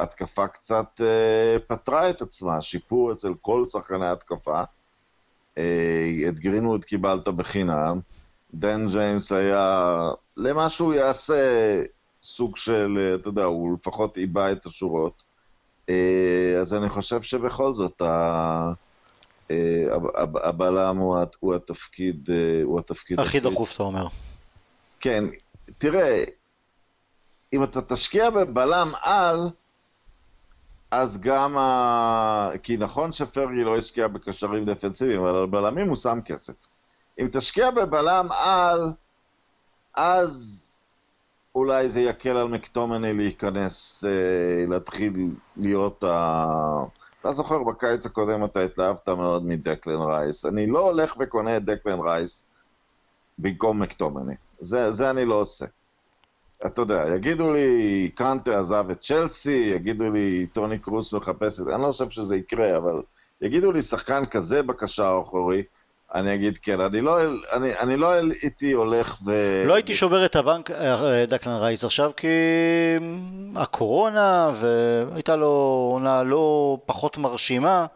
B: ההתקפה קצת אה, פתרה את עצמה, שיפור אצל כל שחקני ההתקפה. אה, את גרינווד קיבלת בחינם, דן ג'יימס היה, למה שהוא יעשה, סוג של, אה, אתה יודע, הוא לפחות איבא את השורות. אה, אז אני חושב שבכל זאת, ה... אה, הבלם הוא התפקיד, אה, הוא התפקיד...
A: הכי דחוף, אתה אומר.
B: כן, תראה, אם אתה תשקיע בבלם על, אז גם ה... כי נכון שפרגי לא השקיע בקשרים דפנסיביים, אבל על בלמים הוא שם כסף. אם תשקיע בבלם על, אז אולי זה יקל על מקטומני להיכנס, אה, להתחיל להיות ה... אתה זוכר, בקיץ הקודם אתה התלהבת מאוד מדקלן רייס. אני לא הולך וקונה את דקלן רייס במקום מקטומני. זה, זה אני לא עושה. אתה יודע, יגידו לי, קאנטה עזב את צ'לסי, יגידו לי, טוני קרוס מחפש את זה, אני לא חושב שזה יקרה, אבל יגידו לי, שחקן כזה בקשר האחורי, אני אגיד כן, אני לא, אני, אני לא הייתי הולך ו...
A: לא הייתי שובר את הבנק, אה, דקלן רייס עכשיו, כי הקורונה, והייתה לו עונה לא פחות מרשימה,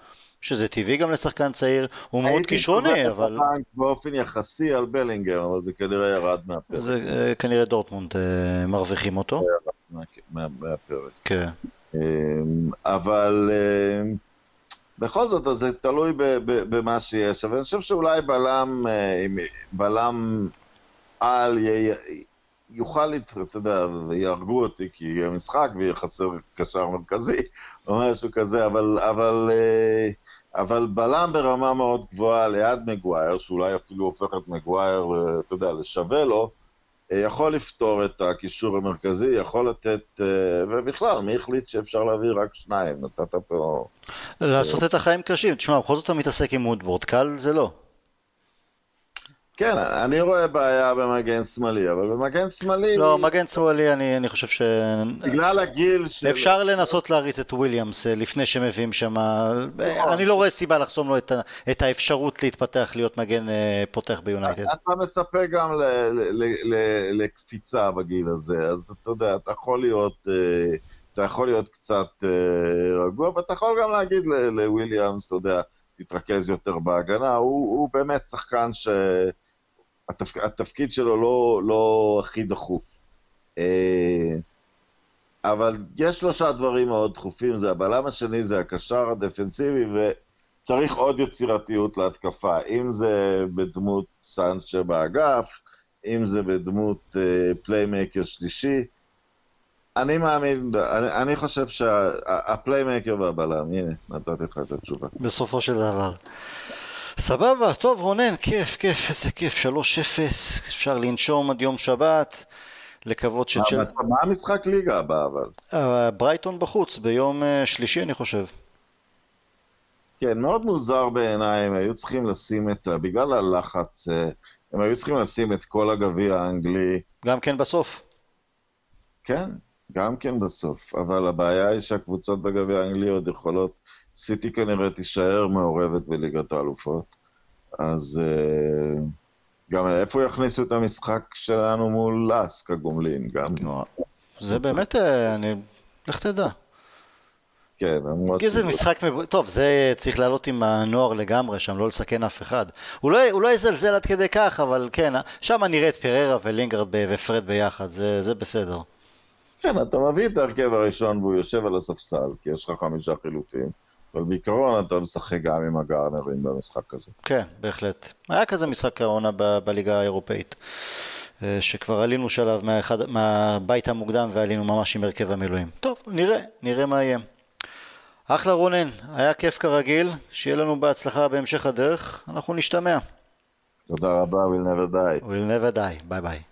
A: שזה טבעי גם לשחקן צעיר, הוא מאוד כישרוני, אבל... הייתי
B: באופן יחסי על בלינגר, אבל זה כנראה ירד מהפרק.
A: זה אה, כנראה דורטמונד אה, מרוויחים אותו.
B: מהפרק.
A: כן.
B: אבל... בכל זאת, אז זה תלוי במה שיש, אבל אני חושב שאולי בלם, אה, בלם על יוכל, אתה יודע, ויהרגו אותי כי יהיה משחק ויהיה חסר קשר מרכזי או משהו כזה, אבל, אבל, אה, אבל בלם ברמה מאוד גבוהה ליד מגווייר, שאולי אפילו הופך את מגווייר, אה, אתה יודע, לשווה לו, אה, יכול לפתור את הקישור המרכזי, יכול לתת, אה, ובכלל, מי החליט שאפשר להביא רק שניים? נתת פה...
A: לעשות את החיים קשים. תשמע, בכל זאת אתה מתעסק עם וודבורד, קל זה לא.
B: כן, אני רואה בעיה במגן שמאלי, אבל במגן שמאלי...
A: לא, מגן שמאלי אני, אני חושב ש...
B: בגלל הגיל של...
A: אפשר לנסות להריץ את וויליאמס אה, לפני שמביאים שם... נכון. אני לא רואה סיבה לחסום לו את, את האפשרות להתפתח להיות מגן אה, פותח ביונייטד.
B: אתה מצפה גם ל, ל, ל, לקפיצה בגיל הזה, אז אתה יודע, אתה יכול להיות... אה, אתה יכול להיות קצת רגוע, ואתה יכול גם להגיד לוויליאמס, אתה יודע, תתרכז יותר בהגנה, הוא, הוא באמת שחקן ש... התפ... התפקיד שלו לא, לא הכי דחוף. אה, אבל יש שלושה דברים מאוד דחופים, זה הבלם השני, זה הקשר הדפנסיבי, וצריך עוד יצירתיות להתקפה, אם זה בדמות סנצ'ה באגף, אם זה בדמות playmaker אה, שלישי. אני מאמין, אני, אני חושב שה playmaker שה, והבלם, הנה, נתתי לך את התשובה.
A: בסופו של דבר. סבבה, טוב רונן, כיף, כיף, איזה כיף, 3-0, אפשר לנשום עד יום שבת, לקוות ש...
B: מה המשחק ליגה הבא אבל?
A: אה, ברייטון בחוץ, ביום אה, שלישי אני חושב.
B: כן, מאוד מוזר בעיניי, הם היו צריכים לשים את, בגלל הלחץ, אה, הם היו צריכים לשים את כל הגביע האנגלי.
A: גם כן בסוף.
B: כן, גם כן בסוף, אבל הבעיה היא שהקבוצות בגביע האנגלי עוד יכולות, סיטי כנראה תישאר מעורבת בליגת האלופות, אז uh, גם איפה יכניסו את המשחק שלנו מול לאסק הגומלין, גם.
A: זה באמת, אה, אני... לך תדע.
B: כן,
A: למרות... כי זה משחק, מב... טוב, זה צריך לעלות עם הנוער לגמרי שם, לא לסכן אף אחד. הוא לא, הוא לא יזלזל עד כדי כך, אבל כן, שם נראה את פררה ולינגרד ופרד ביחד, זה, זה בסדר.
B: כן, אתה מביא את ההרכב הראשון והוא יושב על הספסל, כי יש לך חמישה חילופים, אבל בעיקרון אתה משחק גם עם הגארנרים במשחק הזה.
A: כן, בהחלט. היה כזה משחק העונה ב- בליגה האירופאית, אה, שכבר עלינו שלב מהאחד, מהבית המוקדם ועלינו ממש עם הרכב המילואים. טוב, נראה, נראה מה יהיה. אחלה רונן, היה כיף כרגיל, שיהיה לנו בהצלחה בהמשך הדרך, אנחנו נשתמע.
B: תודה רבה, we'll never die.
A: we'll never die, ביי ביי.